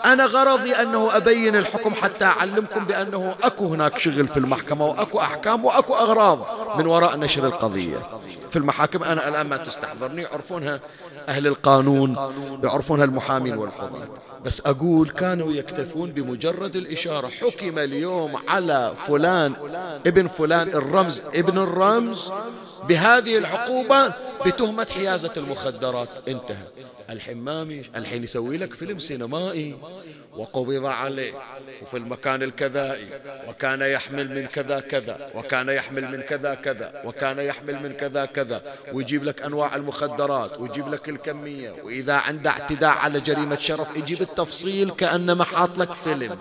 أنا غرضي أنه أبين الحكم حتى أعلمكم بأنه أكو هناك شغل في المحكمة وأكو أحكام وأكو أغراض من وراء نشر القضية. في المحاكم أنا الآن ما تستحضرني. يعرفونها أهل القانون يعرفونها المحامين والقضاة بس أقول كانوا يكتفون بمجرد الإشارة. حكم اليوم على فلان ابن فلان الرمز ابن الرمز بهذه العقوبة بتهمة حيازة المخدرات. انتهى. الحمامي الحين يسوي لك فيلم سينمائي وقبض عليه وفي المكان الكذائي وكان يحمل من كذا كذا وكان يحمل من كذا كذا وكان يحمل من كذا كذا ويجيب لك أنواع المخدرات ويجيب لك الكمية وإذا عنده اعتداء على جريمة شرف يجيب التفصيل كأنما حاط لك فيلم.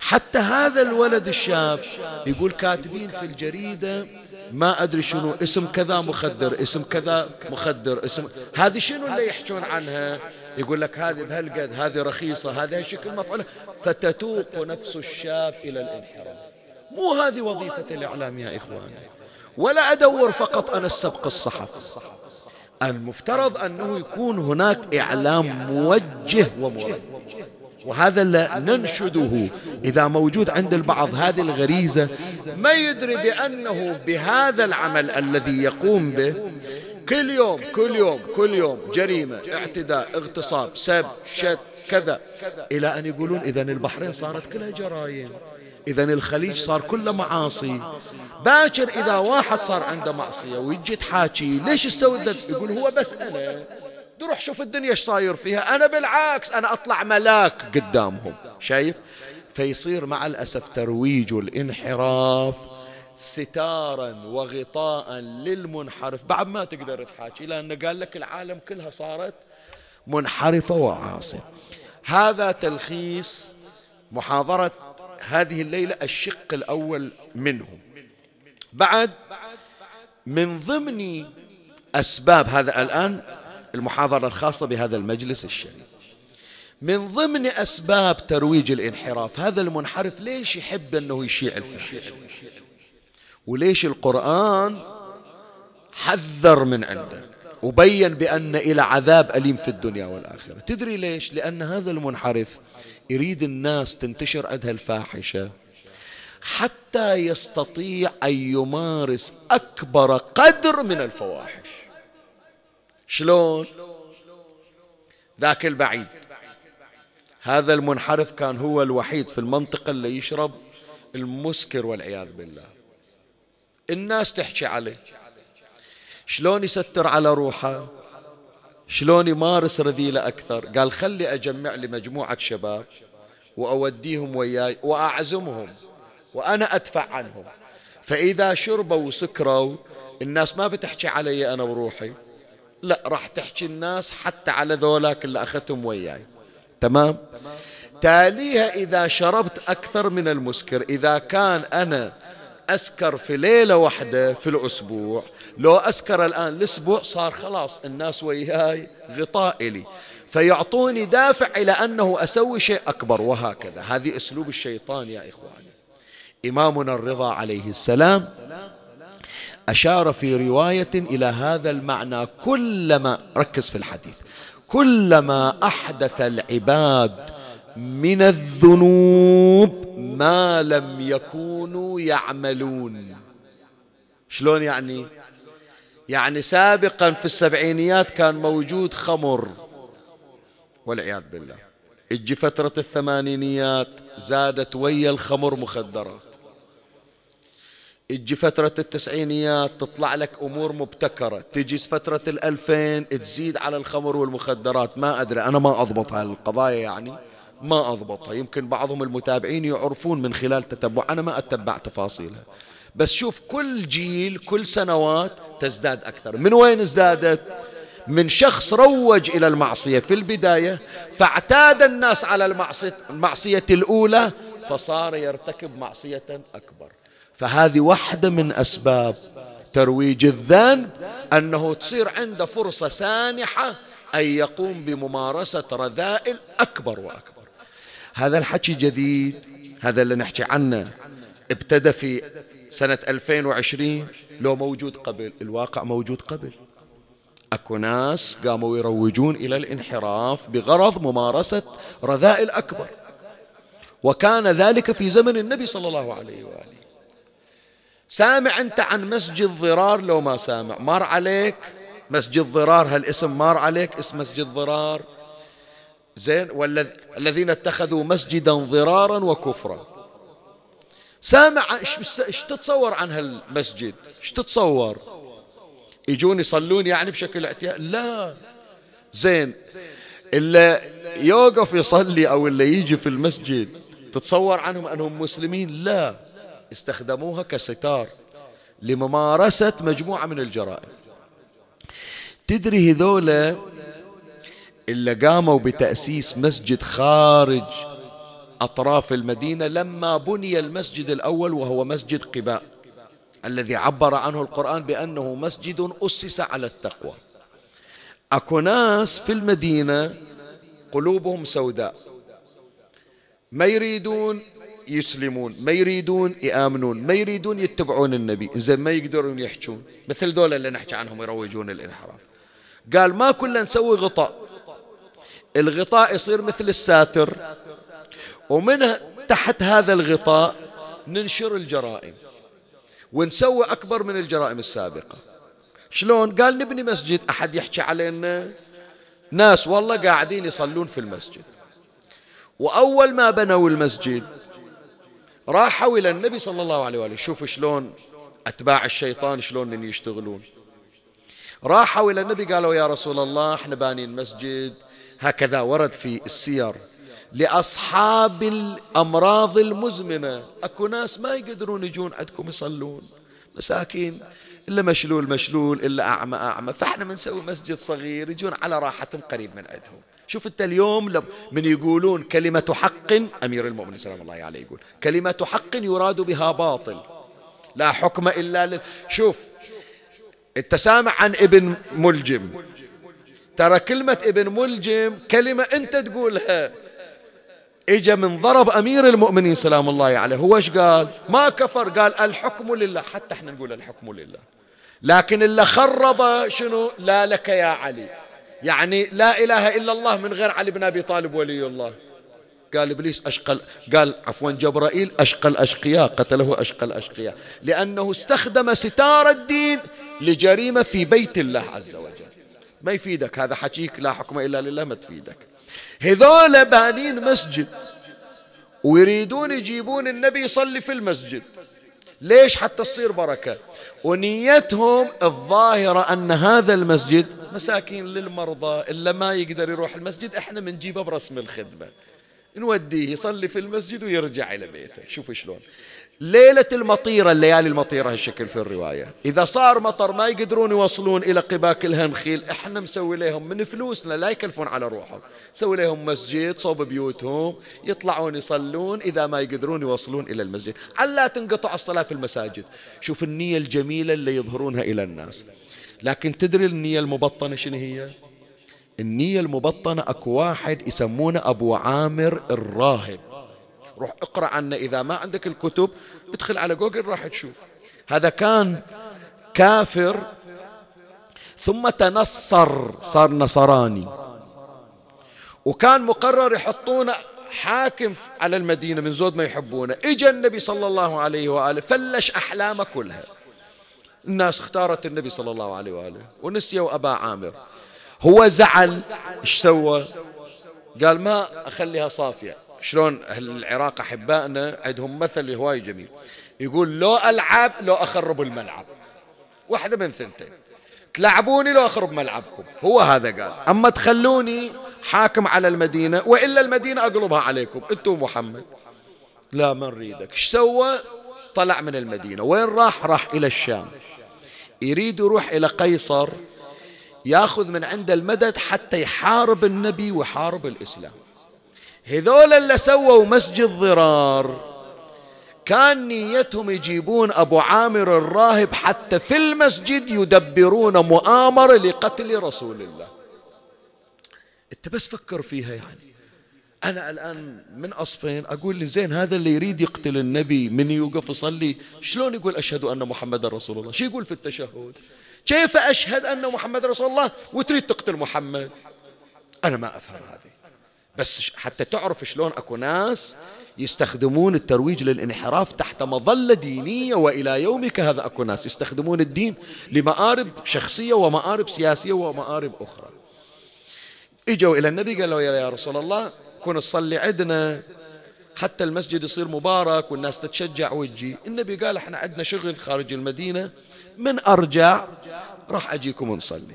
حتى هذا الولد الشاب يقول كاتبين في الجريدة ما أدري شنو اسم كذا مخدر اسم كذا مخدر اسم هذه شنو اللي يحجون عنها؟ يقول لك هذه بهالقد هذه رخيصة هذه الشكل مفعولة فتتوق نفس الشاب إلى الانحراف. مو هذه وظيفة الإعلام يا إخواني ولا أدور فقط أنا السبق الصحفي. المفترض أنه يكون هناك إعلام موجه ومرجه وهذا اللي ننشده إذا موجود عند البعض هذه الغريزة ما يدري بأنه بهذا العمل الذي يقوم به كل يوم كل يوم كل يوم جريمة اعتداء اغتصاب سب شت كذا إلى أن يقولون إذا البحرين صارت كلها جرائم إذا الخليج صار كله معاصي. باكر إذا واحد صار عنده معصية ويجي تحاكي ليش تسوي يقول هو بس أنا. روح شوف الدنيا إيش صاير فيها. أنا بالعكس أنا أطلع ملاك قدامهم. شايف؟ فيصير مع الأسف ترويج الانحراف ستارا وغطاء للمنحرف. بعد ما تقدر تحاكي لأنه قال لك العالم كلها صارت منحرفة وعاصية هذا تلخيص محاضرة هذه الليلة الشق الأول منه بعد من ضمن أسباب هذا الآن المحاضرة الخاصة بهذا المجلس الشريف من ضمن أسباب ترويج الانحراف هذا المنحرف ليش يحب أنه يشيع الفاحشة وليش القرآن حذر من عنده؟ وبين بأن إلى عذاب أليم في الدنيا والآخرة. تدري ليش؟ لأن هذا المنحرف يريد الناس تنتشر عندها الفاحشة حتى يستطيع أن يمارس أكبر قدر من الفواحش. شلون؟ ذاك البعيد. هذا المنحرف كان هو الوحيد في المنطقة اللي يشرب المسكر والعياذ بالله. الناس تحكي عليه. شلون يستر على روحه؟ شلون يمارس رذيلة أكثر؟ قال خلي أجمع لي مجموعة شباب وأوديهم وياي وأعزمهم وأنا أدفع عنهم. فإذا شربوا وسكروا الناس ما بتحكي علي أنا وروحي لا راح تحكي الناس حتى على ذولاك اللي أخذتهم وياي. تمام؟ تاليها إذا شربت أكثر من المسكر إذا كان أنا أسكر في ليلة واحدة في الأسبوع لو أسكر الآن الأسبوع صار خلاص الناس وياي غطاء إلي فيعطوني دافع إلى أنه أسوي شيء أكبر وهكذا. هذه أسلوب الشيطان يا إخواني. إمامنا الرضا عليه السلام أشار في رواية إلى هذا المعنى كلما ركز في الحديث كلما أحدث العباد من الذنوب ما لم يكونوا يعملون. شلون يعني؟ يعني سابقا في السبعينيات كان موجود خمر والعياذ بالله إجي فترة الثمانينيات زادت ويا الخمر مخدرات تجي فترة التسعينيات تطلع لك أمور مبتكرة. تجي فترة الألفين تزيد على الخمر والمخدرات. ما أدري أنا ما أضبط هالقضايا يعني. ما أضبطها. يمكن بعضهم المتابعين يعرفون من خلال تتبع. أنا ما أتبع تفاصيلها. بس شوف كل جيل كل سنوات تزداد أكثر. من وين ازدادت؟ من شخص روج إلى المعصية. في البداية فاعتاد الناس على المعصية, المعصية الأولى فصار يرتكب معصية أكبر. فهذه واحدة من أسباب ترويج الذنب أنه تصير عنده فرصة سانحة أن يقوم بممارسة رذائل أكبر وأكبر. هذا الحكي جديد هذا اللي نحكي عنه. ابتدى في سنة 2020 لو موجود قبل الواقع موجود قبل. أكو ناس قاموا يروجون إلى الانحراف بغرض ممارسة رذائل أكبر. وكان ذلك في زمن النبي صلى الله عليه وآله. سامع أنت عن مسجد ضرار؟ لو ما سامع. مر عليك؟ مسجد ضرار هالاسم مر عليك؟ اسم مسجد ضرار. زين والذين اتخذوا مسجدا ضرارا وكفرا. سامع إيش تتصور عن هالمسجد؟ إيش تتصور؟ يجون يصلون يعني بشكل اعتيادي لا. زين إلا يوقف يصلي أو اللي يجي في المسجد تتصور عنهم أنهم مسلمين؟ لا. استخدموها كستار لممارسة مجموعة من الجرائم. تدري هذولا اللي قاموا بتأسيس مسجد خارج أطراف المدينة لما بني المسجد الأول وهو مسجد قباء الذي عبر عنه القرآن بأنه مسجد أسس على التقوى. أكو ناس في المدينة قلوبهم سوداء ما يريدون يسلمون ما يريدون يآمنون ما يريدون يتبعون النبي. إذا ما يقدرون يحجون. مثل دول اللي نحكي عنهم يروجون الانحراف. قال ما كنا نسوي غطاء. الغطاء يصير مثل الساتر. ومن تحت هذا الغطاء ننشر الجرائم. ونسوي أكبر من الجرائم السابقة. شلون؟ قال نبني مسجد. أحد يحكي علينا؟ ناس والله قاعدين يصلون في المسجد. وأول ما بنوا المسجد راحوا إلى النبي صلى الله عليه وآله. شوفوا شلون أتباع الشيطان شلون يشتغلون. راحوا إلى النبي قالوا يا رسول الله إحنا بانين مسجد هكذا ورد في السير. لأصحاب الأمراض المزمنة. أكو ناس ما يقدرون يجون عندكم يصلون. مساكين. إلا مشلول مشلول إلا أعمى أعمى. فإحنا بنسوي مسجد صغير يجون على راحتهم قريب من عندهم. شوف أنت اليوم من يقولون كلمة حق أمير المؤمنين سلام الله عليه يقول كلمة حق يراد بها باطل لا حكم إلا لل... شوف أنت سامع عن ابن ملجم ترى كلمة ابن ملجم كلمة أنت تقولها. إجا من ضرب أمير المؤمنين سلام الله عليه هو إيش قال؟ ما كفر قال الحكم لله حتى إحنا نقول الحكم لله. لكن اللي خرب شنو؟ لا لك يا علي. يعني لا إله إلا الله من غير علي بن أبي طالب ولي الله. قال إبليس اشقى قال عفوا جبرائيل اشقى الاشقياء قتله اشقى الاشقياء لأنه استخدم ستار الدين لجريمة في بيت الله عز وجل. ما يفيدك هذا حكيك لا حكم إلا لله ما تفيدك. هذول بانين مسجد ويريدون يجيبون النبي يصلي في المسجد. ليش حتى تصير بركة؟ ونيتهم الظاهرة أن هذا المسجد مساكين للمرضى إلا ما يقدر يروح المسجد إحنا بنجيبه برسم الخدمة. نوديه يصلي في المسجد ويرجع إلى بيته. شوفوا شلون. ليلة المطيرة الليالي المطيرة هالشكل في الرواية. إذا صار مطر ما يقدرون يوصلون إلى قباك الهنخيل إحنا مسوي لهم من فلوسنا لا يكلفون على روحهم. سوي لهم مسجد صوب بيوتهم يطلعون يصلون إذا ما يقدرون يوصلون إلى المسجد. على تنقطع الصلاة في المساجد. شوف النية الجميلة اللي يظهرونها إلى الناس. لكن تدري النية المبطنة شنو هي؟ النية المبطنة أكو واحد يسمونه أبو عامر الراهب. روح اقرأ عنه. إذا ما عندك الكتب ادخل على جوجل راح تشوف. هذا كان كافر ثم تنصر صار نصراني. وكان مقرر يحطونه حاكم على المدينة من زود ما يحبونه. اجى النبي صلى الله عليه وآله فلش أحلامه كلها. الناس اختارت النبي صلى الله عليه وآله ونسيوا أبا عامر. هو زعل إيش سوى؟ قال ما أخليها صافية. شلون أهل العراق أحبائنا عندهم مثل هواي جميل. يقول لو ألعب لو أخرب الملعب. واحدة من ثنتين. تلعبوني لو أخرب ملعبكم. هو هذا قال. أما تخلوني حاكم على المدينة وإلا المدينة أقلبها عليكم. أنتم محمد. لا ما نريدك. إيش سوى؟ طلع من المدينة. وين راح؟ راح إلى الشام. يريد يروح إلى قيصر ياخذ من عند المدد حتى يحارب النبي ويحارب الإسلام. هذول اللي سووا مسجد ضرار كان نيتهم يجيبون أبو عامر الراهب حتى في المسجد يدبرون مؤامرة لقتل رسول الله. أنت بس فكر فيها يعني. أنا الآن من أصفين أقول لي زين هذا اللي يريد يقتل النبي من يوقف يصلي شلون يقول أشهد أن محمد رسول الله؟ شو يقول في التشهد؟ كيف أشهد أن محمد رسول الله؟ وتريد تقتل محمد؟ أنا ما أفهم هذه. بس حتى تعرف شلون أكو ناس يستخدمون الترويج للانحراف تحت مظلة دينية وإلى يومك هذا أكو ناس يستخدمون الدين لمآرب شخصية ومآرب سياسية ومآرب أخرى. إجوا إلى النبي قالوا يا رسول الله كن تصلي عندنا حتى المسجد يصير مبارك والناس تتشجع وتجي. النبي قال إحنا عندنا شغل خارج المدينة من أرجع راح أجيكم ونصلي.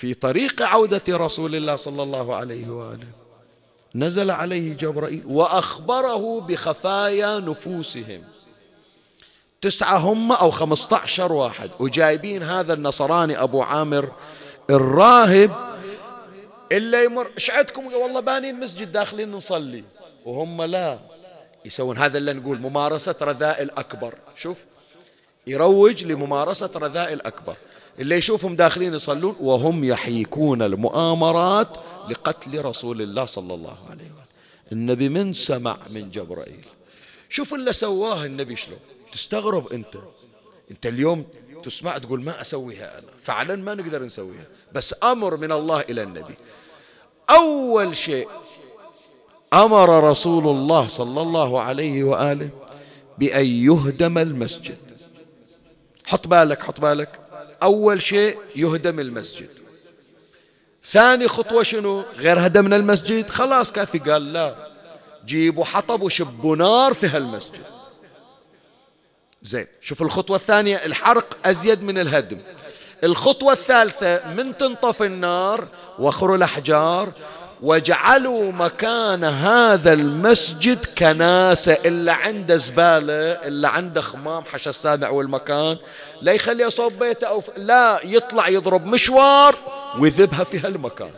في طريق عودة رسول الله صلى الله عليه وآله. نزل عليه جبرائيل وأخبره بخفايا نفوسهم. تسعة هم أو خمسة عشر واحد. وجايبين هذا النصراني أبو عامر الراهب إلا يمر إيش عندكم والله بانين مسجد داخلين نصلي. وهم لا يسوون هذا اللي نقول ممارسة رذائل أكبر. شوف يروج لممارسة رذائل أكبر. اللي يشوفهم داخلين يصلون وهم يحيكون المؤامرات لقتل رسول الله صلى الله عليه وسلم. النبي من سمع من جبرائيل. شوف اللي سواه النبي شلون. تستغرب أنت. أنت اليوم تسمع تقول ما أسويها أنا. فعلا ما نقدر نسويها. بس أمر من الله إلى النبي. أول شيء أمر رسول الله صلى الله عليه وآله بأن يهدم المسجد. حط بالك حط بالك. أول شيء يهدم المسجد. ثاني خطوة شنو؟ غير هدمنا المسجد؟ خلاص كافي. قال لا. جيبوا حطب وشبوا نار في هالمسجد زين. شوف الخطوة الثانية. الحرق أزيد من الهدم. الخطوة الثالثة من تنطف النار وخروا الأحجار وجعلوا مكان هذا المسجد كناسة إلا عنده زبالة إلا عنده خمام حشى السابع والمكان. لا يخليه صوب بيته أو ف... لا يطلع يضرب مشوار ويذبها في هالمكان.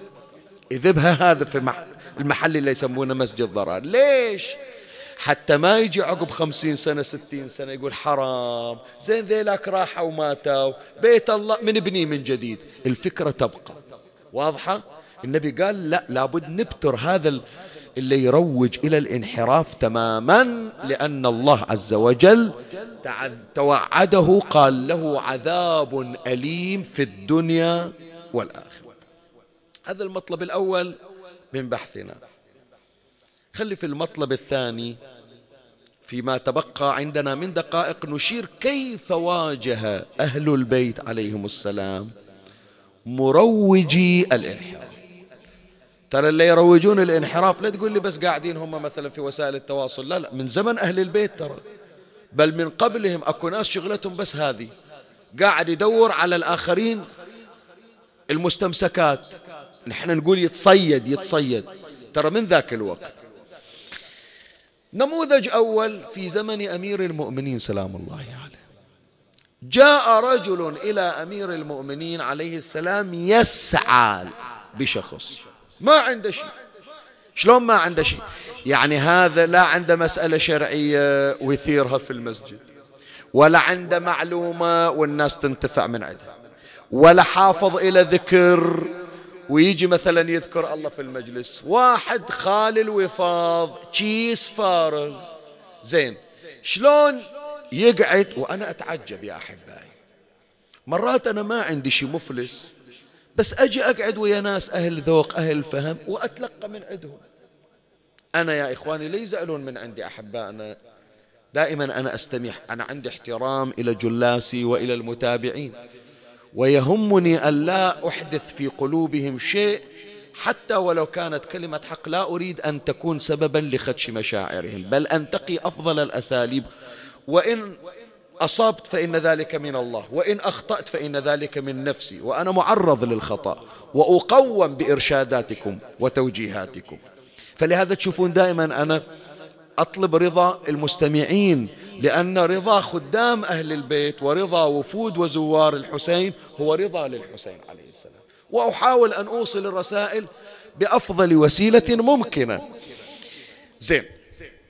يذبها هذا في المحل اللي يسمونه مسجد ضرار. ليش؟ حتى ما يجي عقب خمسين سنة ستين سنة يقول حرام. زين ذيلاك راحوا وماتوا. بيت الله من ابني من جديد. الفكرة تبقى. واضحة؟ النبي قال لا لابد نبتر هذا اللي يروج إلى الانحراف تماما لأن الله عز وجل توعده قال له عذاب أليم في الدنيا والآخرة. هذا المطلب الأول من بحثنا. خلي في المطلب الثاني فيما تبقى عندنا من دقائق نشير كيف واجه أهل البيت عليهم السلام مروجي الانحراف. ترى اللي يروجون الانحراف لا تقول لي بس قاعدين هم مثلا في وسائل التواصل لا لا من زمن أهل البيت ترى. بل من قبلهم أكو ناس شغلتهم بس هذه قاعد يدور على الآخرين المستمسكات. نحن نقول يتصيد يتصيد. ترى من ذاك الوقت؟ نموذج أول في زمن أمير المؤمنين سلام الله عليه. جاء رجل إلى أمير المؤمنين عليه السلام يسعى بشخص. ما عنده شيء. شلون ما عنده شيء؟ يعني هذا لا عنده مسألة شرعية ويثيرها في المسجد ولا عنده معلومة والناس تنتفع من عندها ولا حافظ إلى ذكر ويجي مثلا يذكر الله في المجلس واحد خالي الوفاض كيس فارغ. زين شلون يقعد؟ وأنا أتعجب يا أحبائي. مرات أنا ما عندي شي مفلس. بس أجي أقعد ويا ناس أهل ذوق أهل فهم وأتلقى من عندهم. أنا يا إخواني لا يزعلون من عندي أحبائنا دائما أنا أستمع أنا عندي احترام إلى جلاسي وإلى المتابعين. ويهمني أن لا أحدث في قلوبهم شيء حتى ولو كانت كلمة حق لا أريد أن تكون سببا لخدش مشاعرهم بل أنتقي أفضل الأساليب. وإن أصبت فإن ذلك من الله وإن أخطأت فإن ذلك من نفسي وأنا معرض للخطأ وأقوم بإرشاداتكم وتوجيهاتكم. فلهذا تشوفون دائما أنا أطلب رضا المستمعين لأن رضا خدام أهل البيت ورضا وفود وزوار الحسين هو رضا للحسين عليه السلام. وأحاول أن أوصل الرسائل بأفضل وسيلة ممكنة. زين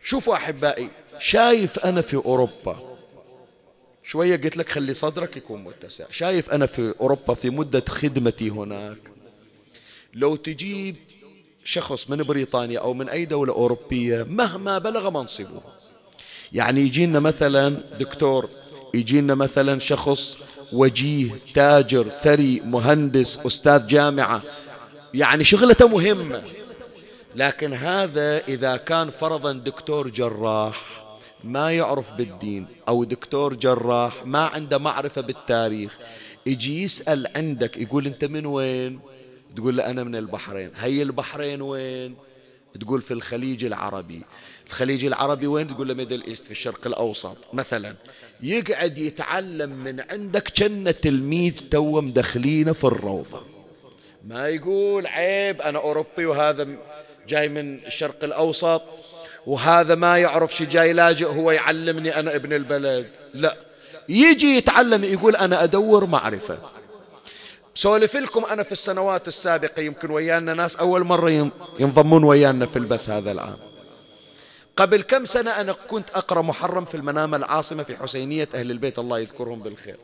شوفوا أحبائي شايف أنا في أوروبا شوية قلت لك خلي صدرك يكون متسع. شايف أنا في أوروبا في مدة خدمتي هناك. لو تجيب شخص من بريطانيا أو من أي دولة أوروبية مهما بلغ منصبه. يعني يجينا مثلا دكتور يجينا مثلا شخص وجيه تاجر ثري مهندس أستاذ جامعة. يعني شغلته مهمة. لكن هذا إذا كان فرضا دكتور جراح ما يعرف بالدين أو دكتور جراح ما عنده معرفة بالتاريخ يجي يسأل عندك يقول أنت من وين؟ تقول له أنا من البحرين. هي البحرين وين؟ تقول في الخليج العربي. الخليج العربي وين؟ تقول له Middle East في الشرق الأوسط مثلا. يقعد يتعلم من عندك كأنه تلميذ تو مدخلينه في الروضة. ما يقول عيب أنا أوروبي وهذا جاي من الشرق الأوسط. وهذا ما يعرف شي جاي لاجئ هو يعلمني أنا ابن البلد. لا. يجي يتعلم يقول أنا أدور معرفة. سولف لكم أنا في السنوات السابقة يمكن ويانا ناس أول مرة ينضمون ويانا في البث هذا العام. قبل كم سنة أنا كنت أقرأ محرم في المنامة العاصمة في حسينية أهل البيت الله يذكرهم بالخير.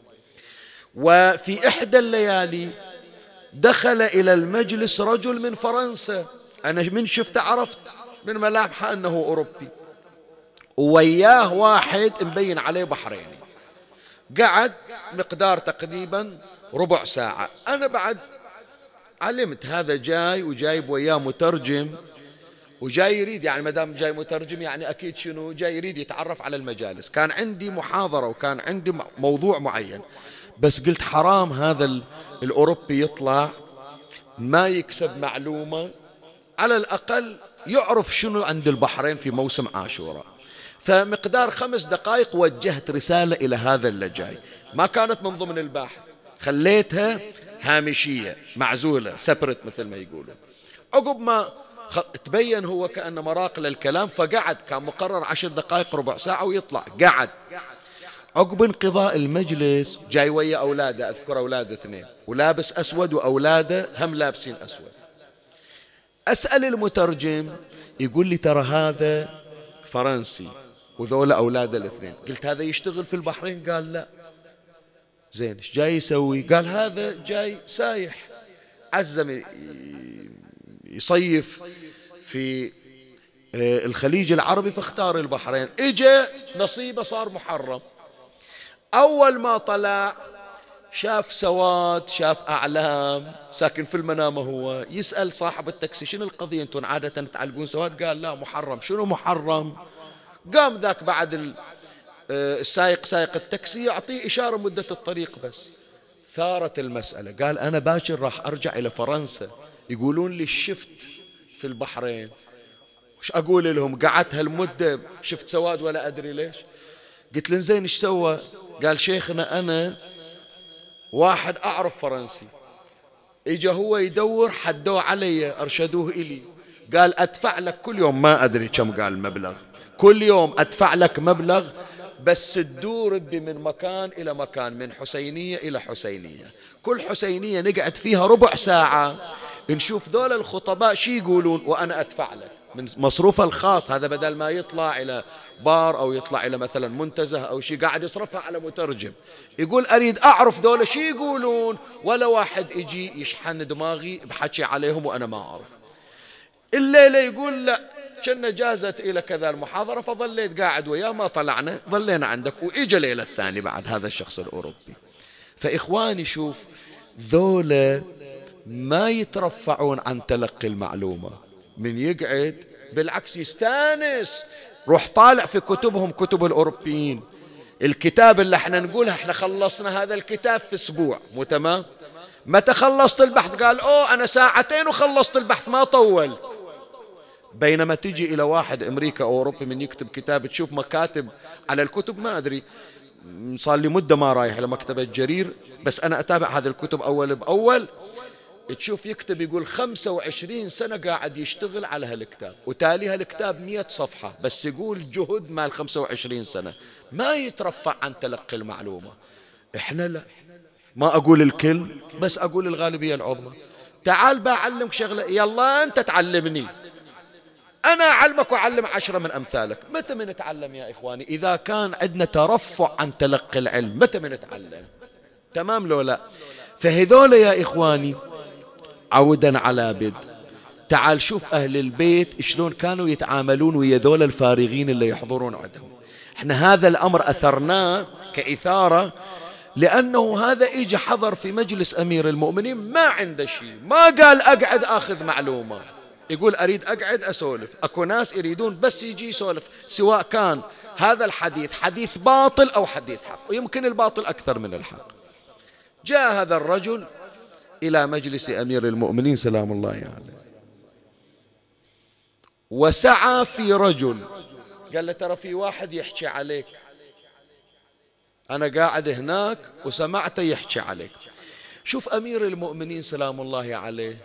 وفي إحدى الليالي دخل إلى المجلس رجل من فرنسا. أنا من شفت عرفت. من ملامحه أنه أوروبي. وياه واحد مبين عليه بحريني. قعد مقدار تقريبا ربع ساعة. أنا بعد علمت هذا جاي وجايب وياه مترجم. وجاي يريد يعني ما دام جاي مترجم يعني أكيد شنو؟ جاي يريد يتعرف على المجالس. كان عندي محاضرة وكان عندي موضوع معين. بس قلت حرام هذا الأوروبي يطلع ما يكسب معلومة. على الأقل يعرف شنو عند البحرين في موسم عاشوراء. فمقدار خمس دقائق وجهت رسالة إلى هذا اللي جاي ما كانت من ضمن الباحث. خليتها هامشية معزولة سبرت مثل ما يقولوا. عقب ما تبين هو كأن مراق للكلام فقعد كان مقرر عشر دقائق ربع ساعة ويطلع. قعد. عقب انقضاء المجلس جاي ويا أولاده أذكر أولاده اثنين. ولابس أسود وأولاده هم لابسين أسود. أسأل المترجم يقول لي ترى هذا فرنسي وذولا أولاده الاثنين. قلت هذا يشتغل في البحرين؟ قال لا. زين إيش جاي يسوي؟ قال هذا جاي سايح. عزم يصيف في آه، الخليج العربي فاختار البحرين. إجا نصيبه صار محرم. أول ما طلع شاف سواد شاف أعلام ساكن في المنام هو يسأل صاحب التاكسي شنو القضية أنتم عادة تعلقون سواد؟ قال لا محرم. شنو محرم؟ قام ذاك بعد آه، السايق سايق التاكسي يعطيه إشارة مدة الطريق بس. ثارت المسألة. قال أنا باكر راح أرجع إلى فرنسا. يقولون لي شفت في البحرين. وش أقول لهم؟ قعدت هالمدة شفت سواد ولا أدري ليش. قلت له زين إيش سوى؟ قال شيخنا أنا واحد أعرف فرنسي. إجا هو يدور حدوه علي أرشدوه إلي. قال أدفع لك كل يوم ما أدري كم قال المبلغ كل يوم أدفع لك مبلغ بس تدور بي من مكان إلى مكان من حسينية إلى حسينية. كل حسينية نقعد فيها ربع ساعة. نشوف ذول الخطباء شي يقولون وأنا أدفع لك. من مصروفه الخاص. هذا بدل ما يطلع إلى بار أو يطلع إلى مثلا منتزه أو شيء قاعد يصرفها على مترجم. يقول أريد أعرف ذولا شي يقولون؟ ولا واحد يجي يشحن دماغي بحكي عليهم وأنا ما أعرف. الليلة يقول لا كنا جازت إلى كذا المحاضرة فظليت قاعد وياه ما طلعنا ظلينا عندك. وإجا ليلة الثاني بعد هذا الشخص الأوروبي. فإخواني شوف ذولا ما يترفعون عن تلقي المعلومة. من يقعد بالعكس يستانس. روح طالع في كتبهم كتب الأوروبيين. الكتاب اللي إحنا نقولها إحنا خلصنا هذا الكتاب في أسبوع مو تمام؟ متى خلصت البحث؟ قال أوه أنا ساعتين وخلصت البحث ما طولت. بينما تجي إلى واحد أمريكا أو أوروبي من يكتب كتاب تشوف مكاتب على الكتب ما أدري. صار لي مدة ما رايح لمكتبة جرير بس أنا أتابع هذه الكتب أول بأول. تشوف يكتب يقول 25 سنة قاعد يشتغل على هالكتاب. وتالي هالكتاب 100 صفحة بس يقول جهد مال 25 سنة. ما يترفع عن تلقي المعلومة. إحنا لا. ما أقول الكل بس أقول الغالبية العظمى. تعال بعلمك شغلة. يلا أنت تعلمني. أنا أعلمك وأعلم عشرة من أمثالك. متى من نتعلم يا إخواني؟ إذا كان عندنا ترفع عن تلقي العلم متى من نتعلم؟ تمام لو لا؟ فهذول يا إخواني عودا على بدء تعال شوف أهل البيت شلون كانوا يتعاملون ويا ذول الفارغين اللي يحضرون عندهم. إحنا هذا الأمر أثرناه كإثارة لأنه هذا إجا حضر في مجلس أمير المؤمنين ما عنده شيء. ما قال أقعد أخذ معلومة. يقول أريد أقعد أسولف. أكو ناس يريدون بس يجي يسولف سواء كان هذا الحديث حديث باطل أو حديث حق. ويمكن الباطل أكثر من الحق. جاء هذا الرجل إلى مجلس أمير المؤمنين سلام الله عليه. يعني. وسعى في رجل. قال له ترى في واحد يحكي عليك. أنا قاعد هناك وسمعته يحكي عليك. شوف أمير المؤمنين سلام الله عليه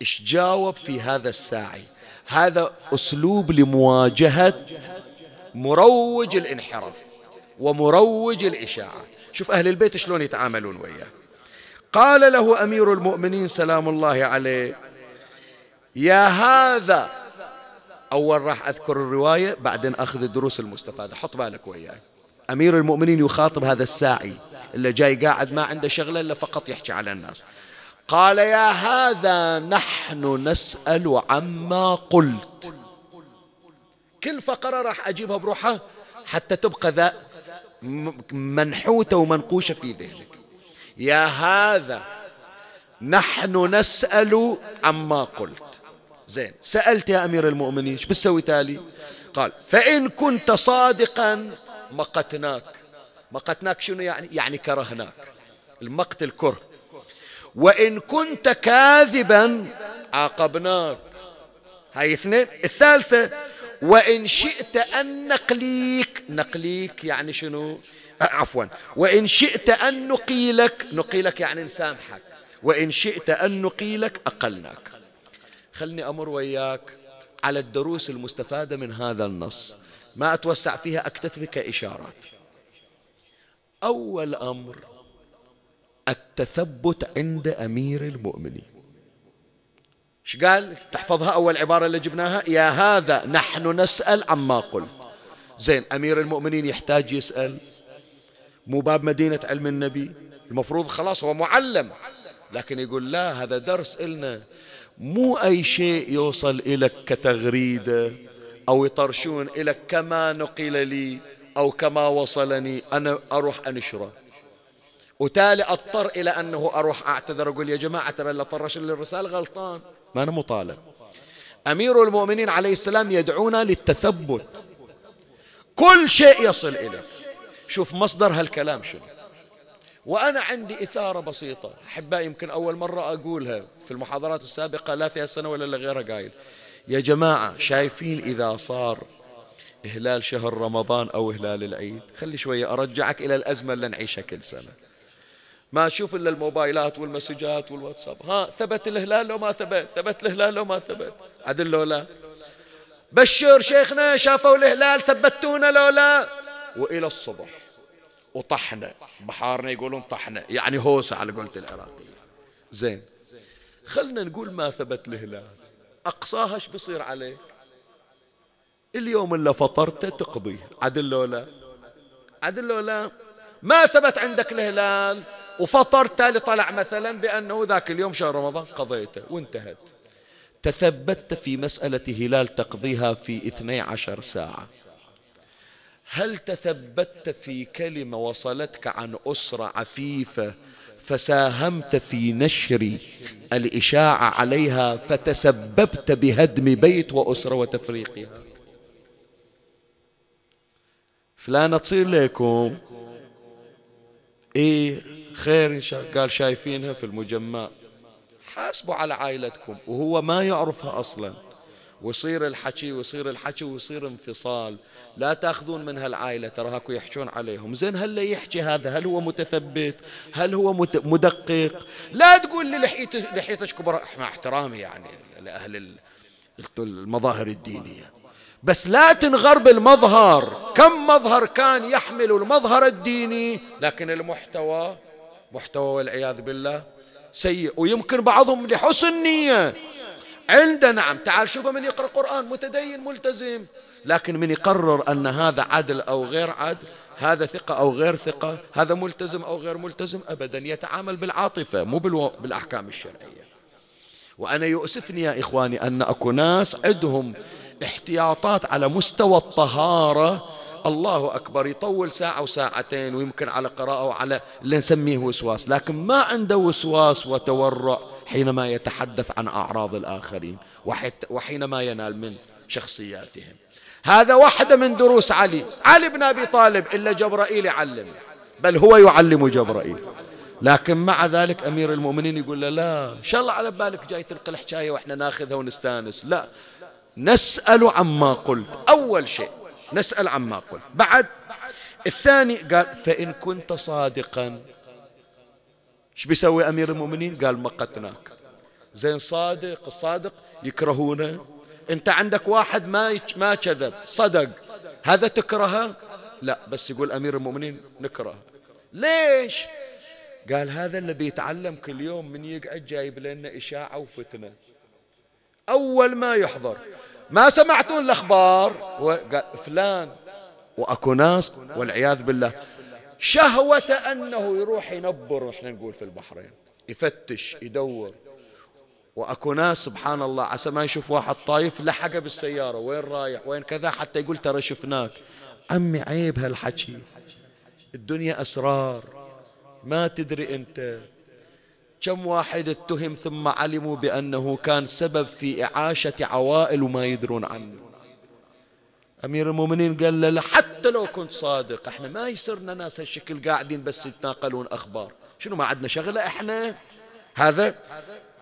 إيش جاوب في هذا الساعي؟ هذا أسلوب لمواجهة مروج الانحراف ومروج الإشاعة. شوف أهل البيت شلون يتعاملون وياه. قال له أمير المؤمنين سلام الله عليه يا هذا. أول راح أذكر الرواية بعدين أخذ الدروس المستفادة. حط بالك وياي. أمير المؤمنين يخاطب هذا الساعي اللي جاي قاعد ما عنده شغلة إلا فقط يحكي على الناس. قال يا هذا نحن نسأل عما قلت. كل فقرة راح أجيبها بروحها حتى تبقى ذا منحوتة ومنقوشة في ذهنك. يا هذا نحن نسأل عما قلت. زين سألت يا أمير المؤمنين إيش بتسوي تالي؟ قال فإن كنت صادقا مقتناك. مقتناك شنو يعني؟ يعني كرهناك. المقت الكره. وإن كنت كاذبا عاقبناك. هاي اثنين. الثالثة وإن شئت أن نقليك. نقليك يعني شنو؟ عفوا. وإن شئت أن نقيلك نقيلك يعني نسامحك. وإن شئت أن نقيلك أقلناك. خلني أمر وياك على الدروس المستفادة من هذا النص. ما أتوسع فيها أكتفي كإشارات أول أمر التثبت عند أمير المؤمنين. إيش قال؟ تحفظها أول عبارة اللي جبناها؟ يا هذا نحن نسأل عما قلت. زين أمير المؤمنين يحتاج يسأل؟ مو باب مدينة علم النبي. المفروض خلاص هو معلم. لكن يقول لا هذا درس إلنا. مو أي شيء يوصل إليك كتغريدة أو يطرشون إليك كما نقل لي أو كما وصلني. أنا أروح أنشره. وتالي أضطر إلى أنه أروح أعتذر أقول يا جماعة ترى اللي طرش لي الرسالة غلطان. ما أنا مطالب. أمير المؤمنين عليه السلام يدعونا للتثبت. كل شيء يصل إليه. شوف مصدر هالكلام شنو. وأنا عندي إثارة بسيطة. أحبائي يمكن أول مرة أقولها في المحاضرات السابقة لا في هالسنة ولا غيرها قايل. يا جماعة شايفين إذا صار إهلال شهر رمضان أو إهلال العيد؟ خلي شوية أرجعك إلى الأزمة اللي نعيشها كل سنة. ما أشوف إلا الموبايلات والمسجات والواتساب. ها ثبت الهلال لو ما ثبت ثبت الهلال لو ما ثبت. عدل لو لا. بشر شيخنا شافوا الهلال ثبتونا لو لا. وإلى الصبح. وطحنا. بحارنا يقولون طحنا. يعني هوسة على قولة العراقية زين. خلنا نقول ما ثبت الهلال أقصاها إيش بصير عليك اليوم اللي فطرته تقضيه. عدل لو لا. عدل لو لا. ما ثبت عندك الهلال وفطرت تالي طلع مثلا بأنه ذاك اليوم شهر رمضان قضيته وانتهت. تثبت في مسألة هلال تقضيها في اثني عشر ساعة. هل تثبت في كلمة وصلتك عن أسرة عفيفة فساهمت في نشر الإشاعة عليها فتسببت بهدم بيت وأسرة وتفريقها؟ فلانة تصير لكم. إيه خير إن شاء قال شايفينها في المجمع. حاسبوا على عائلتكم وهو ما يعرفها أصلا. ويصير الحكي ويصير الحكي ويصير انفصال. لا تأخذون من هالعائلة ترى هاكو يحجون عليهم. زين هل يحكي هذا؟ هل هو متثبت؟ هل هو مدقق؟ لا تقول لي لحيتك كبر مع احترامي يعني لأهل المظاهر الدينية. بس لا تنغر بالمظهر كم مظهر كان يحمل المظهر الديني؟ لكن المحتوى محتوى والعياذ بالله سيء. ويمكن بعضهم لحسن نية. عنده نعم تعال شوفه من يقرأ قرآن متدين ملتزم. لكن من يقرر أن هذا عدل أو غير عدل هذا ثقة أو غير ثقة هذا ملتزم أو غير ملتزم أبدا يتعامل بالعاطفة مو بالأحكام الشرعية. وأنا يؤسفني يا إخواني أن أكو ناس عندهم احتياطات على مستوى الطهارة. الله أكبر يطول ساعة وساعتين ويمكن على قراءة وعلى اللي نسميه وسواس. لكن ما عنده وسواس وتورع. حينما يتحدث عن أعراض الآخرين وحينما ينال من شخصياتهم. هذا واحدة من دروس علي. علي بن أبي طالب إلا جبرائيل يعلم بل هو يعلم جبرائيل. لكن مع ذلك أمير المؤمنين يقول له لا إن شاء الله على بالك جاي تنقل حكاية وإحنا ناخذها ونستانس. لا. نسأل عما قلت. أول شيء نسأل عما قلت. بعد الثاني قال فإن كنت صادقا إيش بيسوي أمير المؤمنين؟ قال مقتناك. زين صادق الصادق يكرهونه. أنت عندك واحد ما ما كذب. صدق. هذا تكرهه؟ لا بس يقول أمير المؤمنين نكره. ليش؟ قال هذا اللي بيتعلم كل يوم من يقعد جايب لنا إشاعة وفتنة. أول ما يحضر. ما سمعتون الأخبار؟ فلان. وأكو ناس والعياذ بالله. شهوة أنه يروح ينبر إحنا نقول في البحرين. يفتش يدور. وأكو ناس سبحان الله عسى ما يشوف واحد طايف لحقه بالسيارة وين رايح؟ وين كذا؟ حتى يقول ترى شفناك. عمي عيب هالحكي. الدنيا أسرار. ما تدري أنت. كم واحد اتهم ثم علموا بأنه كان سبب في إعاشة عوائل وما يدرون عنه. أمير المؤمنين قال له حتى لو كنت صادق إحنا ما يصيرنا ناس هالشكل قاعدين بس يتناقلون أخبار. شنو ما عندنا شغلة إحنا؟ هذا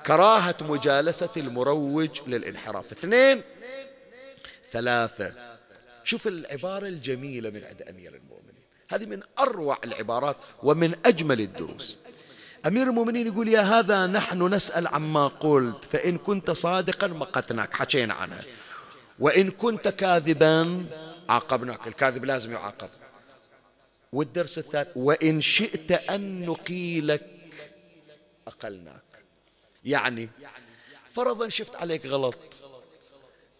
كراهة مجالسة المروج للانحراف. اثنين ثلاثة شوف العبارة الجميلة من عند أمير المؤمنين. هذه من أروع العبارات ومن أجمل الدروس. أمير المؤمنين يقول يا هذا نحن نسأل عما قلت فإن كنت صادقا مقتناك. حكينا عنها. وإن كنت كاذبا عاقبناك الكاذب لازم يعاقب. والدرس الثالث وإن شئت أن نقيلك أقلناك. يعني فرضا شفت عليك غلط.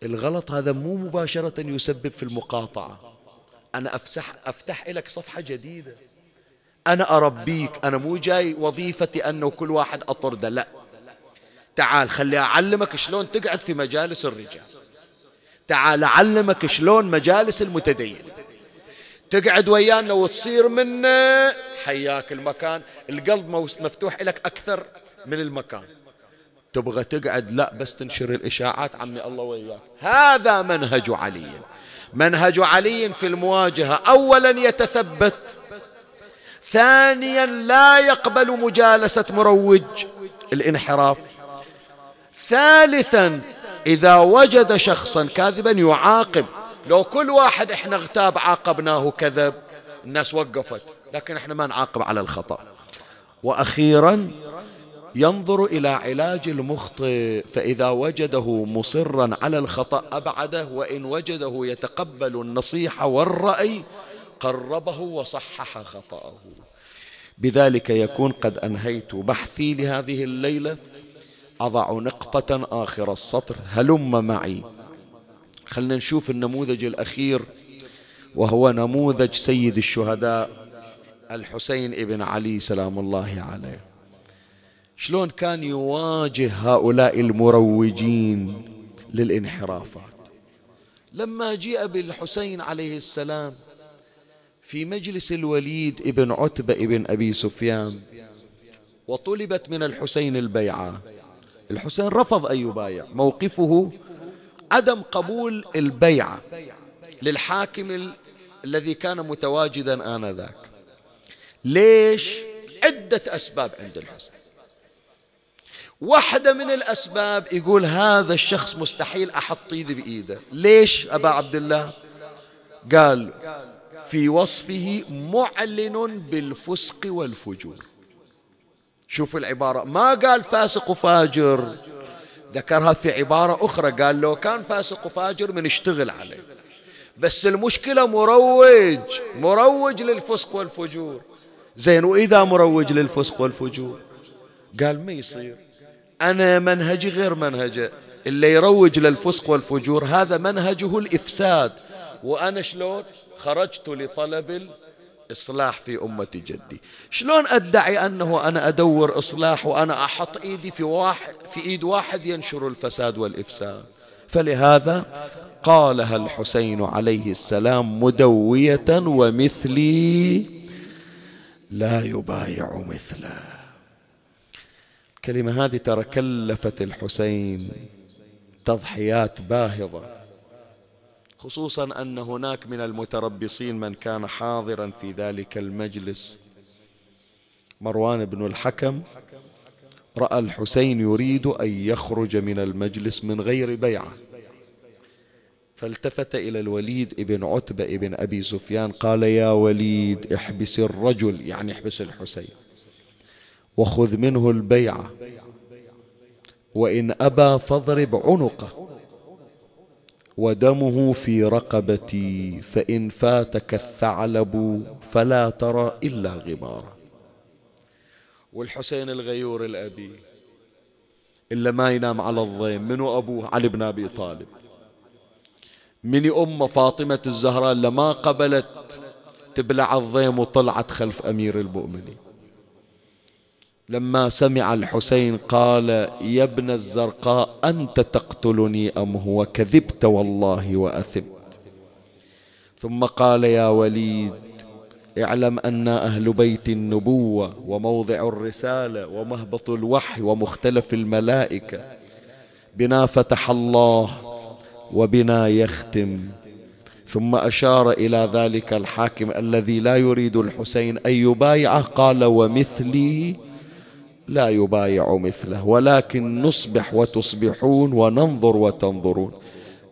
الغلط هذا مو مباشرة يسبب في المقاطعة. أنا أفسح أفتح لك صفحة جديدة. أنا أربيك أنا مو جاي وظيفتي أنه كل واحد أطرده لا. تعال خلي أعلمك شلون تقعد في مجالس الرجال. تعال أعلمك شلون مجالس المتدين. تقعد ويانا وتصير منا حياك المكان. القلب مفتوح لك أكثر من المكان. تبغى تقعد؟ لا بس تنشر الإشاعات عمي الله وياك هذا منهج علي. منهج علي في المواجهة. أولا يتثبت ثانيا لا يقبل مجالسة مروج الانحراف ثالثا إذا وجد شخصا كاذبا يعاقب. لو كل واحد إحنا اغتاب عاقبناه كذب الناس وقفت. لكن إحنا ما نعاقب على الخطأ. وأخيرا ينظر إلى علاج المخطئ. فإذا وجده مصرا على الخطأ أبعده. وإن وجده يتقبل النصيحة والرأي قربه وصحح خطأه. بذلك يكون قد أنهيت بحثي لهذه الليلة. أضع نقطة آخر السطر هلم معي. خلنا نشوف النموذج الأخير وهو نموذج سيد الشهداء الحسين ابن علي سلام الله عليه. شلون كان يواجه هؤلاء المروجين للانحرافات؟ لما جيء بالحسين عليه السلام في مجلس الوليد ابن عتبة ابن أبي سفيان وطلبت من الحسين البيعة. الحسين رفض أن يبايع. موقفه عدم قبول البيعة للحاكم الذي كان متواجدا آنذاك. ليش؟ عدة أسباب عند الحسين. واحدة من الأسباب يقول هذا الشخص مستحيل أحط إيدي بإيده. ليش أبا عبد الله؟ قال في وصفه معلن بالفسق والفجور. شوف العبارة. ما قال فاسق وفاجر. ذكرها في عبارة أخرى. قال لو كان فاسق وفاجر من اشتغل عليه. بس المشكلة مروج. مروج للفسق والفجور. زين وإذا مروج للفسق والفجور؟ قال ما يصير. أنا منهجي غير منهجة. اللي يروج للفسق والفجور هذا منهجه الإفساد. وأنا شلون؟ خرجت لطلب إصلاح في أمة جدي. شلون أدعي أنه أنا أدور إصلاح وأنا أحط إيدي في, واحد في إيد واحد ينشر الفساد والإفساد؟ فلهذا قالها الحسين عليه السلام مدوية ومثلي لا يبايع مثله. الكلمة هذه ترى كلفت الحسين تضحيات باهظة. خصوصا أن هناك من المتربصين من كان حاضرا في ذلك المجلس. مروان بن الحكم رأى الحسين يريد أن يخرج من المجلس من غير بيعة فالتفت إلى الوليد ابن عتبة ابن أبي سفيان قال يا وليد احبس الرجل. يعني احبس الحسين. وخذ منه البيعة وإن أبى فاضرب عنقه. ودمه في رقبتي فإن فاتك الثعلب فلا ترى إلا غبارا والحسين الغيور الأبي إلا ما ينام على الضيم منو أبوه؟ علي بن أبي طالب. من أم فاطمة الزهراء لما قبلت تبلع الضيم وطلعت خلف أمير المؤمنين. لما سمع الحسين قال يا ابن الزرقاء أنت تقتلني أم هو كذبت والله وأثمت ثم قال يا وليد اعلم أن أهل بيت النبوة وموضع الرسالة ومهبط الوحي ومختلف الملائكة بنا فتح الله وبنا يختم. ثم أشار إلى ذلك الحاكم الذي لا يريد الحسين أن يبايعه قال ومثلي لا يبايع مثله ولكن نصبح وتصبحون وننظر وتنظرون.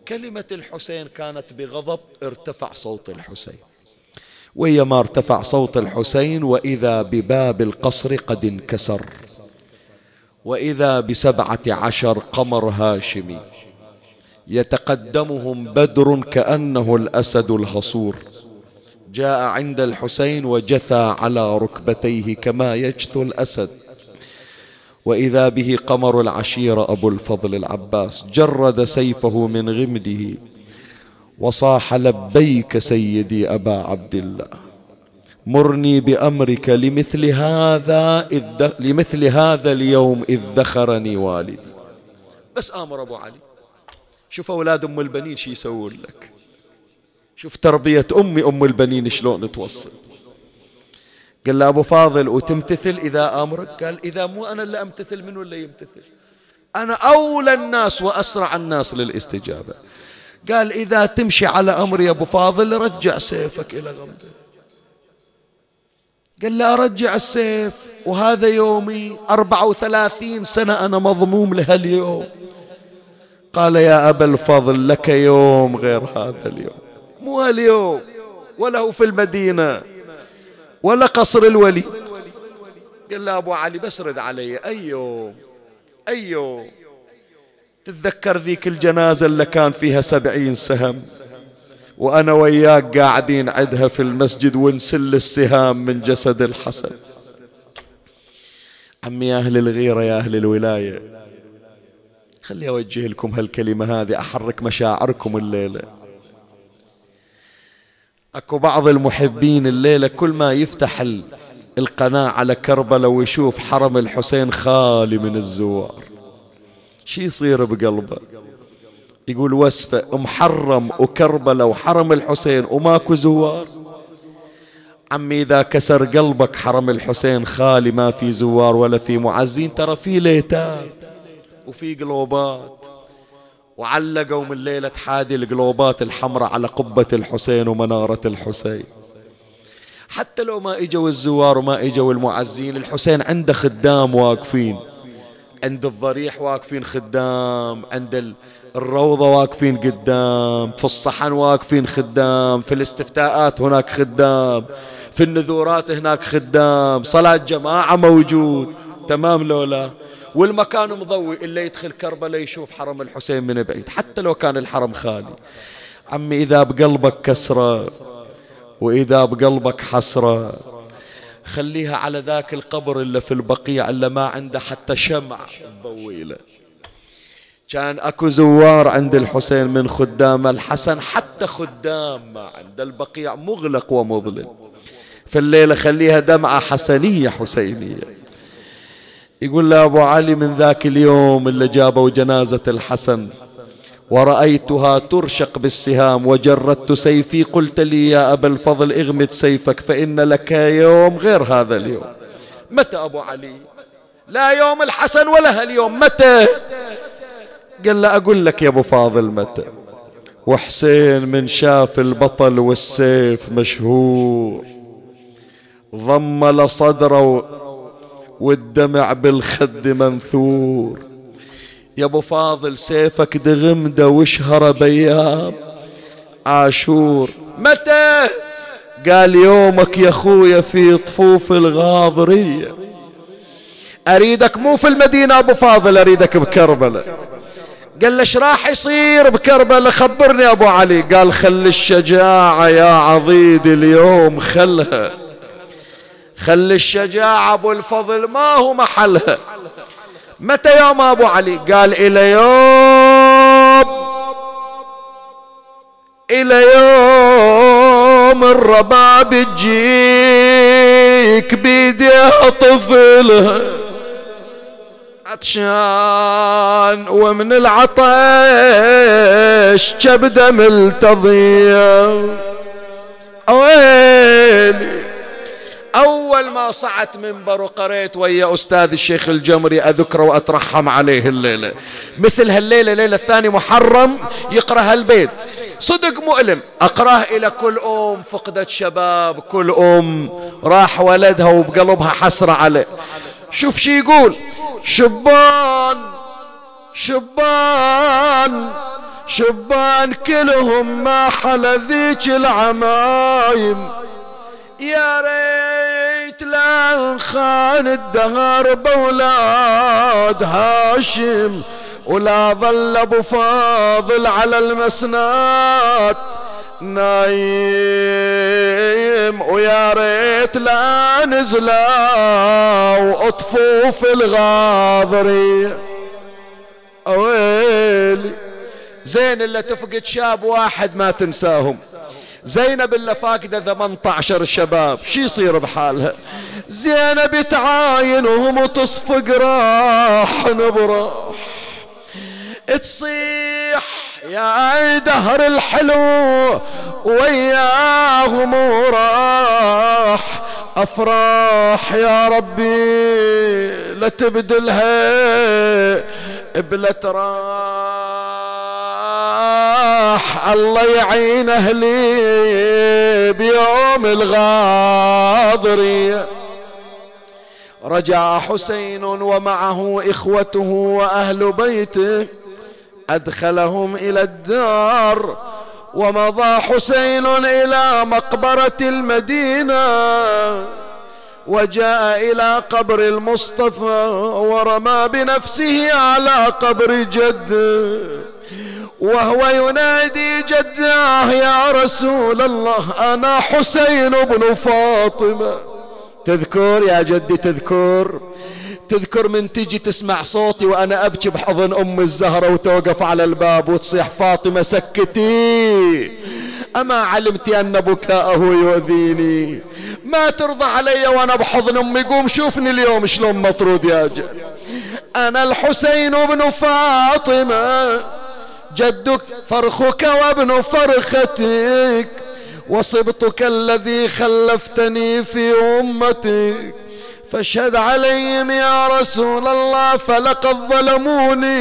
كلمة الحسين كانت بغضب ارتفع صوت الحسين. وهي ما ارتفع صوت الحسين وإذا بباب القصر قد انكسر. وإذا بسبعة عشر قمر هاشمي. يتقدمهم بدر كأنه الأسد الهصور. جاء عند الحسين وجثى على ركبتيه كما يجثو الأسد. وإذا به قمر العشيرة أبو الفضل العباس جرد سيفه من غمده وصاح لبيك سيدي أبا عبد الله. مرني بأمرك لمثل هذا إذ لمثل هذا اليوم إذ ذخرني والدي. بس آمر أبو علي. شوف أولاد أم البنين شي يسوون لك. شوف تربية أمي أم البنين شلون توصل. قال له أبو فاضل وتمتثل إذا أمرك? قال إذا مو أنا اللي أمتثل من ولا يمتثل؟ أنا أولى الناس وأسرع الناس للاستجابة. قال إذا تمشي على أمري يا أبو فاضل رجع سيفك إلى غمده قال له أرجع السيف وهذا يومي أربعة وثلاثين سنة أنا مضموم لهاليوم قال يا أبا الفضل لك يوم غير هذا اليوم. مو اليوم وله في المدينة. ولا قصر الولي. قال له أبو علي بس رد علي. أي يوم أي يوم تتذكر ذيك الجنازة اللي كان فيها سبعين سهم؟ وأنا وياك قاعدين عدها في المسجد ونسل السهام من جسد الحسن. عمي يا أهل الغيرة يا أهل الولاية. خلي أوجه لكم هالكلمة هذه أحرك مشاعركم الليلة. أكو بعض المحبين الليلة كل ما يفتح القناة على كربلاء ويشوف حرم الحسين خالي من الزوار. شي يصير بقلبه؟ يقول وسفة محرم وكربلاء وحرم الحسين وماكو زوار. عمي إذا كسر قلبك حرم الحسين خالي ما في زوار ولا في معزين ترى في ليتات وفي قلوبات. وعلقوا من ليلة حادي القلوبات الحمراء على قبة الحسين ومنارة الحسين. حتى لو ما إجوا الزوار وما إجوا المعزين الحسين عنده خدام واقفين. عند الضريح واقفين خدام عند الروضة واقفين قدام في الصحن واقفين خدام في الاستفتاءات هناك خدام في النذورات هناك خدام صلاة جماعة موجود. تمام لولا؟ والمكان مضوي إلا يدخل كربلاء يشوف حرم الحسين من بعيد حتى لو كان الحرم خالي. عمي إذا بقلبك كسرة وإذا بقلبك حسرة خليها على ذاك القبر اللي في البقيع اللي ما عنده حتى شمع. تضوي له. كان أكو زوار عند الحسين من خدام الحسن حتى خدام ما عند البقيع مغلق ومظلم. في الليلة خليها دمعة حسنية حسينية. يقول له أبو علي من ذاك اليوم اللي جابوا جنازة الحسن ورأيتها ترشق بالسهام وجردت سيفي قلت لي يا أبا الفضل اغمد سيفك فإن لك يوم غير هذا اليوم. متى أبو علي؟ لا يوم الحسن ولا هاليوم متى؟ قال له أقول لك يا أبو فاضل متى؟ وحسين من شاف البطل والسيف مشهور ضمل صدره والدمع بالخد منثور. يا أبو فاضل سيفك دغمده وشهر بيام عاشور متى؟ قال يومك يا خويا في طفوف الغاضرية. أريدك مو في المدينة أبو فاضل أريدك بكربلاء قال له راح يصير بكربلاء خبرني أبو علي. قال خل الشجاعة يا عضيد اليوم خلها. خل الشجاعة أبو الفضل ما هو محلها. متى يوم أبو علي؟ قال إلى يوم. إلى يوم الرباب تجيك بيديها طفلها عطشان ومن العطش كبده ملتضية. ويلي أول ما صعدت منبر وقريت ويا أستاذ الشيخ الجمري أذكره وأترحم عليه الليلة. مثل هالليلة ليلة الثاني محرم يقرأ هالبيت. صدق مؤلم أقراه إلى كل أم فقدت شباب كل أم راح ولدها وبقلبها حسرة عليه. شوف شي يقول شبان شبان شبان كلهم ما حل ذيك العمايم. يا ريت لا خان الدهر بولاد هاشم ولا ظل أبو فاضل على المسنات. نايم ويا ريت لا نزلا وأطفوف الغاضري ويلي زين اللي تفقد شاب واحد ما تنساهم. زينب اللي فاقدة 18 شباب شي يصير بحالها؟ زينب تعاين وهم تصفق راح نبراح تصيح يا دهر الحلو وياهم وراح. أفراح يا ربي لا تبدلها بلا راح الله يعين أهلي بيوم الغاضريه رجع حسين ومعه إخوته وأهل بيته أدخلهم إلى الدار. ومضى حسين إلى مقبرة المدينة وجاء إلى قبر المصطفى ورمى بنفسه على قبر جده. وهو ينادي جداه يا رسول الله أنا حسين بن فاطمة. تذكر يا جدي تذكر. تذكر من تجي تسمع صوتي وأنا أبكي بحضن أم الزهرة وتوقف على الباب وتصيح فاطمة سكتي. أما علمتي أن بكاءه يؤذيني. ما ترضى علي وأنا بحضن أمي قوم شوفني اليوم شلون مطرود يا جد. أنا الحسين بن فاطمة. جدك فرخك وابن فرختك وصبتك الذي خلفتني في أمتك فاشهد عليهم يا رسول الله فلقد ظلموني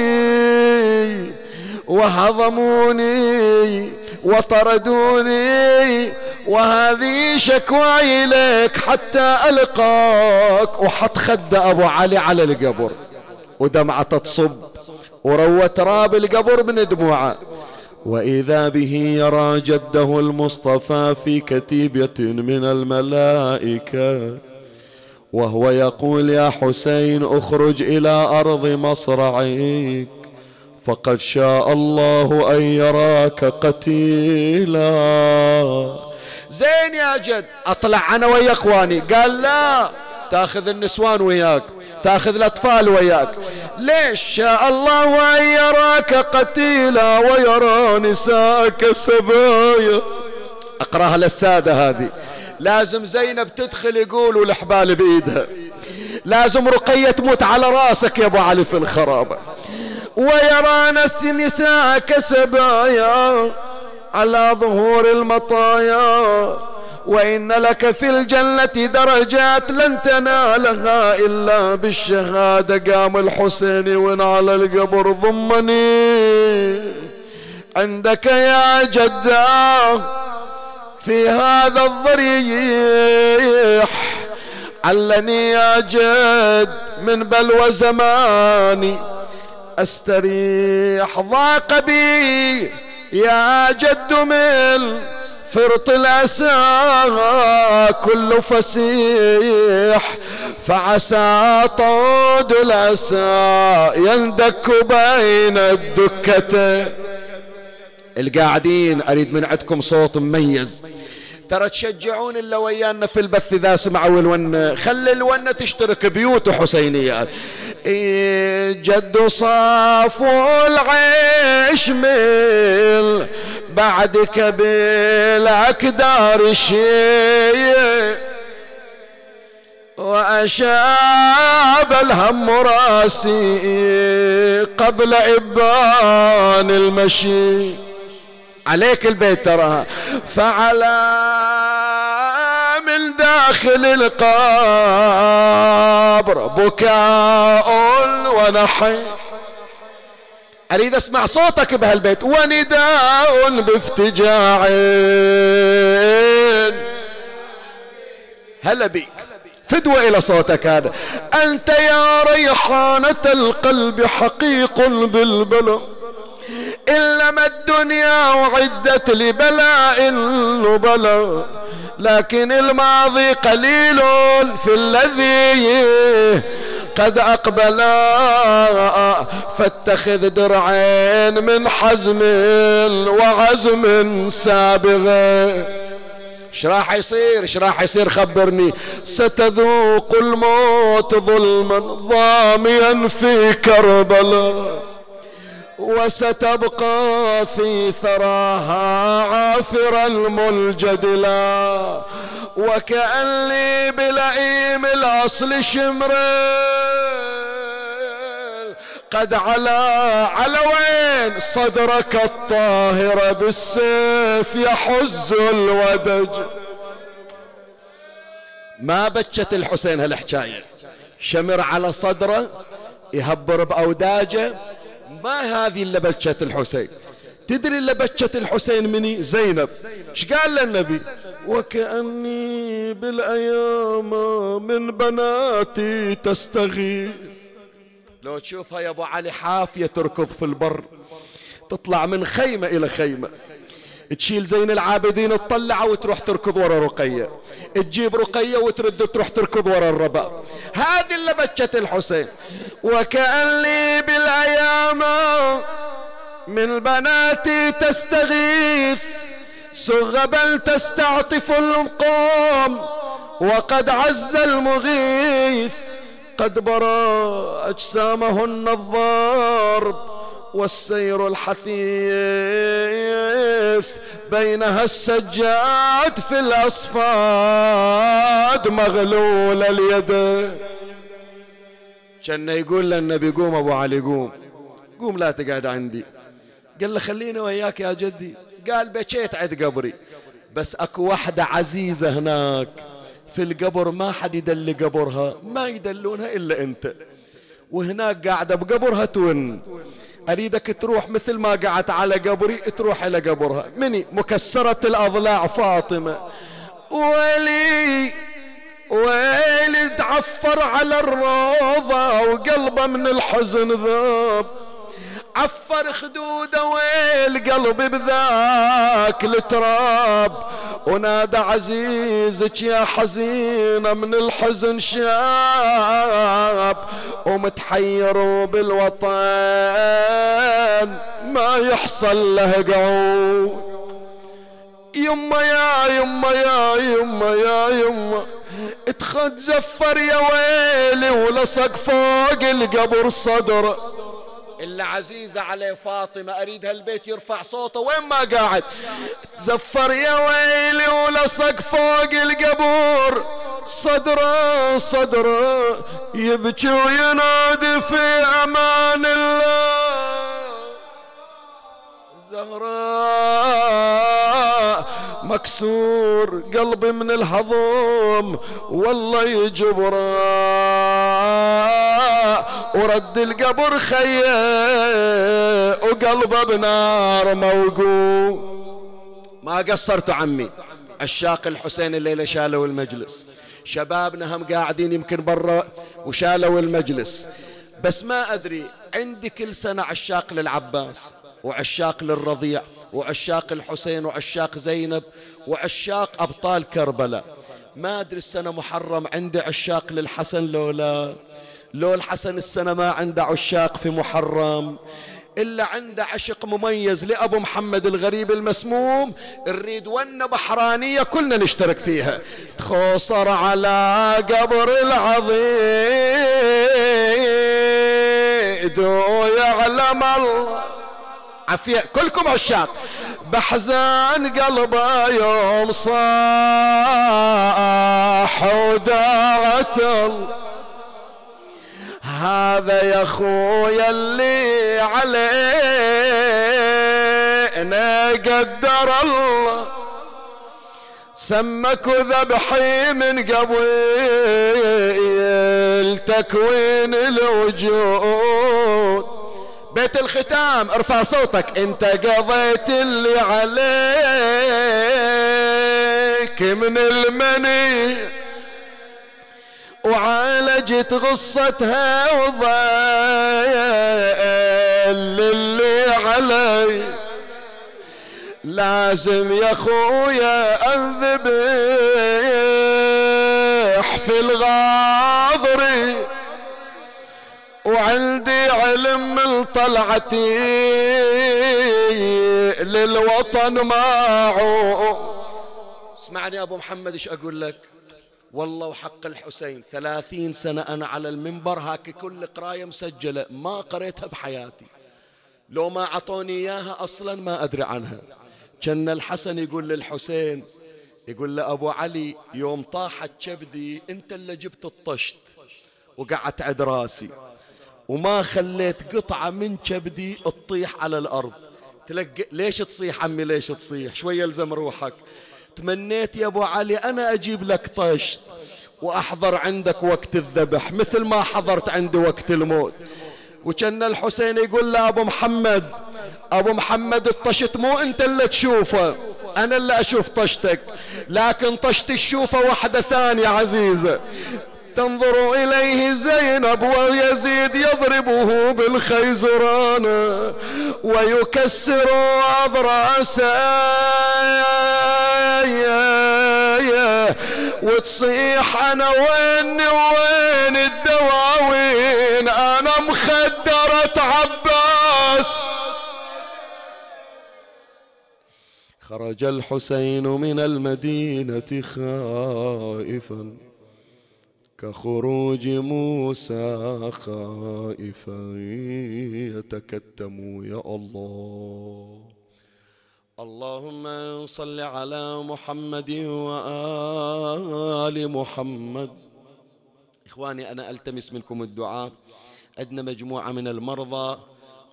وهضموني وطردوني وهذه شكواي إليك حتى ألقاك. وحط خد أبو علي على القبر ودمعة تصب. وروى تراب القبر من دموعه. وإذا به يرى جده المصطفى في كتيبة من الملائكة وهو يقول يا حسين اخرج إلى أرض مصرعك فقد شاء الله أن يراك قتيلا. زين يا جد أطلع أنا ويا إخواني. قال لا. تاخذ النسوان وياك تاخذ الأطفال وياك. ليش شاء الله أن يراك قتيلا ويرى نساءك سبايا؟ أقرأها للسادة هذه. لازم زينب تدخل يقولوا الحبال بإيدها. لازم رقية تموت على رأسك يا أبو علي في الخرابة. ويرى نس نساء كسبايا على ظهور المطايا. وإن لك في الجنة درجات لن تنالها إلا بالشهادة قام الحسين وين على القبر ضمني. عندك يا جدا في هذا الضريح علني يا جد من بلوى زماني أستريح ضاق بي يا جد من فرط الأسى كل فسيح فعسى طود الأسى يندك بين الدكتين القاعدين أريد من عندكم صوت مميز. ترى تشجعون إلا ويانا في البث إذا سمعوا الونة خلي الونة تشترك بيوت حسينيات إيه جد صافوا العيش ميل بعدك بالاكدار شيء. وأشاب الهم راسي قبل إبان المشي. عليك البيت تراها فعلى من داخل القبر بكاء ونحي. أريد أسمع صوتك بهالبيت. ونداء بافتجاع. هلا بيك. فدوة إلى صوتك هذا. أنت يا ريحانة القلب حقيق بالبلد إنما الدنيا وعدت لبلاء وبلاء لكن الماضي قليل في الذي قد أقبل فاتخذ درعين من حزم وعزم سابغ. إيش راح يصير؟ إيش راح يصير؟ خبرني. ستذوق الموت ظلما ضاميا في كربلاء. وستبقى في ثراها عافرا ملجدلا وكأن لي بلئيم الأصل شمر. قد علا على وين صدرك الطاهر بالسيف يحز الودج. ما بجت الحسين هالحكاية. شمر على صدره يهبر بأوداجه ما هذه اللي بكت الحسين. تدري اللي بكت الحسين مني؟ زينب. إيش قال للنبي وكأني بالأيام من بناتي تستغيث. لو تشوفها يا أبو علي حافية تركض في البر. تطلع من خيمة إلى خيمة. تشيل زين العابدين تطلع وتروح تركض ورا رقية. تجيب رقية وترد تروح تركض ورا الربا. هذه اللي بكت الحسين. وكأن لي بالأيام من بناتي تستغيث سغبا تستعطف القوم وقد عز المغيث قد برى أجسامهن الضارب والسير الحثيث بينها السجاد في الأصفاد مغلول اليد. كان يقول للنبي قوم أبو علي قوم. قوم لا تقعد عندي. قال له خليني وياك يا جدي. قال بكيت عند قبري. بس أكو وحدة عزيزة هناك. في القبر ما حد يدل قبرها ما يدلونها إلا أنت. وهناك قاعدة بقبرها تون. أريدك تروح مثل ما قعدت على قبري تروح إلى قبرها. مني؟ مكسرة الأضلاع فاطمة. ولي ويلي تعفر على الروضة وقلبه من الحزن ذاب. عفر خدوده ويل قلبي بذاك التراب. ونادى عزيزك يا حزينة من الحزن شاب. ومتحير بالوطن ما يحصل له قعود. يما يا يما يا يما يا يما. اتخد زفر يا ويلي ولصق فوق القبر صدره إلا عزيزة عليه فاطمة أريد هالبيت يرفع صوته. وين ما قاعد؟ زفر يا ويلي ولصق فوق القبور. صدرة صدرة يبكي وينادي في أمان الله. زهراء مكسور قلبي من الهضم والله يجبره ورد القبر خيه وقلبه بنار موقوف ما قصرت عمي؟ عشاق الحسين الليلة شالوا المجلس. شبابنا هم قاعدين يمكن برا وشالوا المجلس. بس ما أدري عندي كل سنة عشاق للعباس. وعشاق للرضيع وعشاق الحسين وعشاق زينب وعشاق أبطال كربلاء. ما أدري السنة محرم عندي عشاق للحسن لو لا لو الحسن السنة ما عنده عشاق في محرم. إلا عنده عشق مميز لأبو محمد الغريب المسموم. نريد ون بحرانية كلنا نشترك فيها. تخوصر على قبر العظيم. يعلم الله. عفية كلكم عشاق. بحزان قلبه يوم صاح وداعت هذا يا خويا اللي علينا قدر الله. سمك ذبحي من قبل تكوين الوجود. بيت الختام ارفع صوتك. انت قضيت اللي عليك من المني. وعالجت غصتها وضل اللي علي. لازم يا خويا انذبح في الغاضري. وعندي علم من طلعتي للوطن معو اسمعني يا أبو محمد إيش أقول لك؟ والله وحق الحسين ثلاثين سنة أنا على المنبر هاك كل قراية مسجلة ما قريتها بحياتي. لو ما أعطوني إياها أصلا ما أدري عنها. كان الحسن يقول للحسين يقول له أبو علي يوم طاحت كبدي أنت اللي جبت الطشت وقعدت عند راسي. وما خليت قطعة من كبدي تطيح على الأرض. تلق ليش تصيح عمي؟ ليش تصيح؟ شوية يلزم روحك. تمنيت يا أبو علي أنا أجيب لك طشت وأحضر عندك وقت الذبح مثل ما حضرت عندي وقت الموت. وكان الحسين يقول له أبو محمد أبو محمد الطشت مو أنت اللي تشوفه أنا اللي أشوف طشتك لكن طشتي تشوفه واحدة ثانية عزيزة. تنظر إليه زينب ويزيد يضربه بالخيزران ويكسر أضراسه وتصيح أنا وين وين الدواوين؟ أنا مخدرة عباس. خرج الحسين من المدينة خائفا. كخروج موسى خائفا يتكتم يا الله. اللهم صل على محمد وآل محمد. إخواني أنا ألتمس منكم الدعاء. عندنا مجموعة من المرضى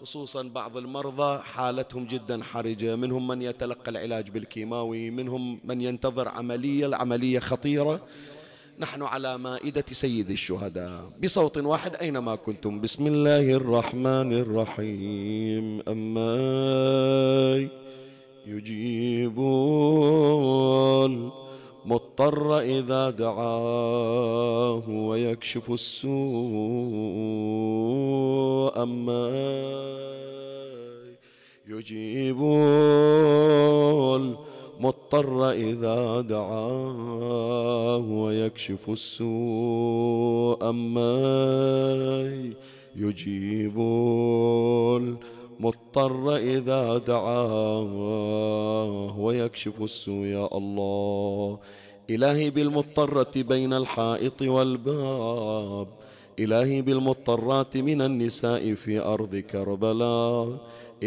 خصوصا بعض المرضى حالتهم جدا حرجة. منهم من يتلقى العلاج بالكيماوي منهم من ينتظر عملية العملية خطيرة. نحن على مائدة سيد الشهداء. بصوت واحد أينما كنتم. بسم الله الرحمن الرحيم. أما يجيب المضطر إذا دعاه ويكشف السوء. أما يجيب مضطر إذا دعاه ويكشف السوء أما يجيب المضطر إذا دعاه ويكشف السوء يا الله. إلهي بالمضطرة بين الحائط والباب. إلهي بالمضطرات من النساء في أرض كربلاء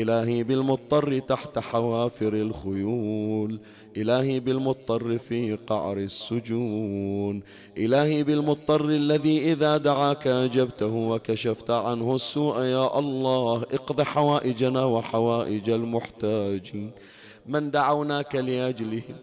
إلهي بالمضطر تحت حوافر الخيول. إلهي بالمضطر في قعر السجون. إلهي بالمضطر الذي إذا دعاك أجبته وكشفت عنه السوء. يا الله اقض حوائجنا وحوائج المحتاجين. من دعوناك لأجلهم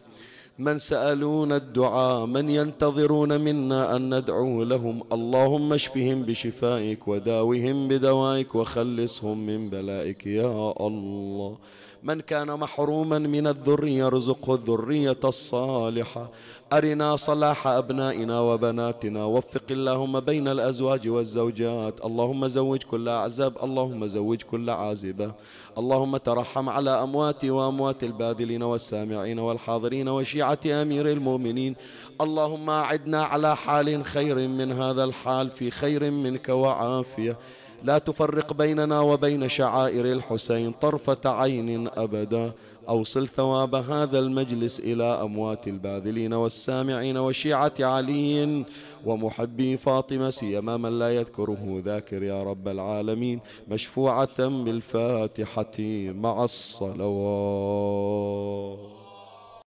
من سألون الدعاء من ينتظرون منا أن ندعو لهم. اللهم اشفهم بشفائك وداوهم بدوائك وخلصهم من بلائك. يا الله. من كان محروما من الذرية ارزقه الذرية الصالحة. أرنا صلاح أبنائنا وبناتنا وفق اللهم بين الأزواج والزوجات. اللهم زوج كل أعزب اللهم زوج كل عازبة اللهم ترحم على أموات وأموات الباذلين والسامعين والحاضرين وشيعة أمير المؤمنين. اللهم أعدنا على حال خير من هذا الحال في خير منك وعافية. لا تفرق بيننا وبين شعائر الحسين طرفة عين أبدا. أوصل ثواب هذا المجلس إلى أموات الباذلين والسامعين وشيعة علي ومحبي فاطمة سيما من لا يذكره ذاكر يا رب العالمين. مشفوعة بالفاتحة مع الصلوات.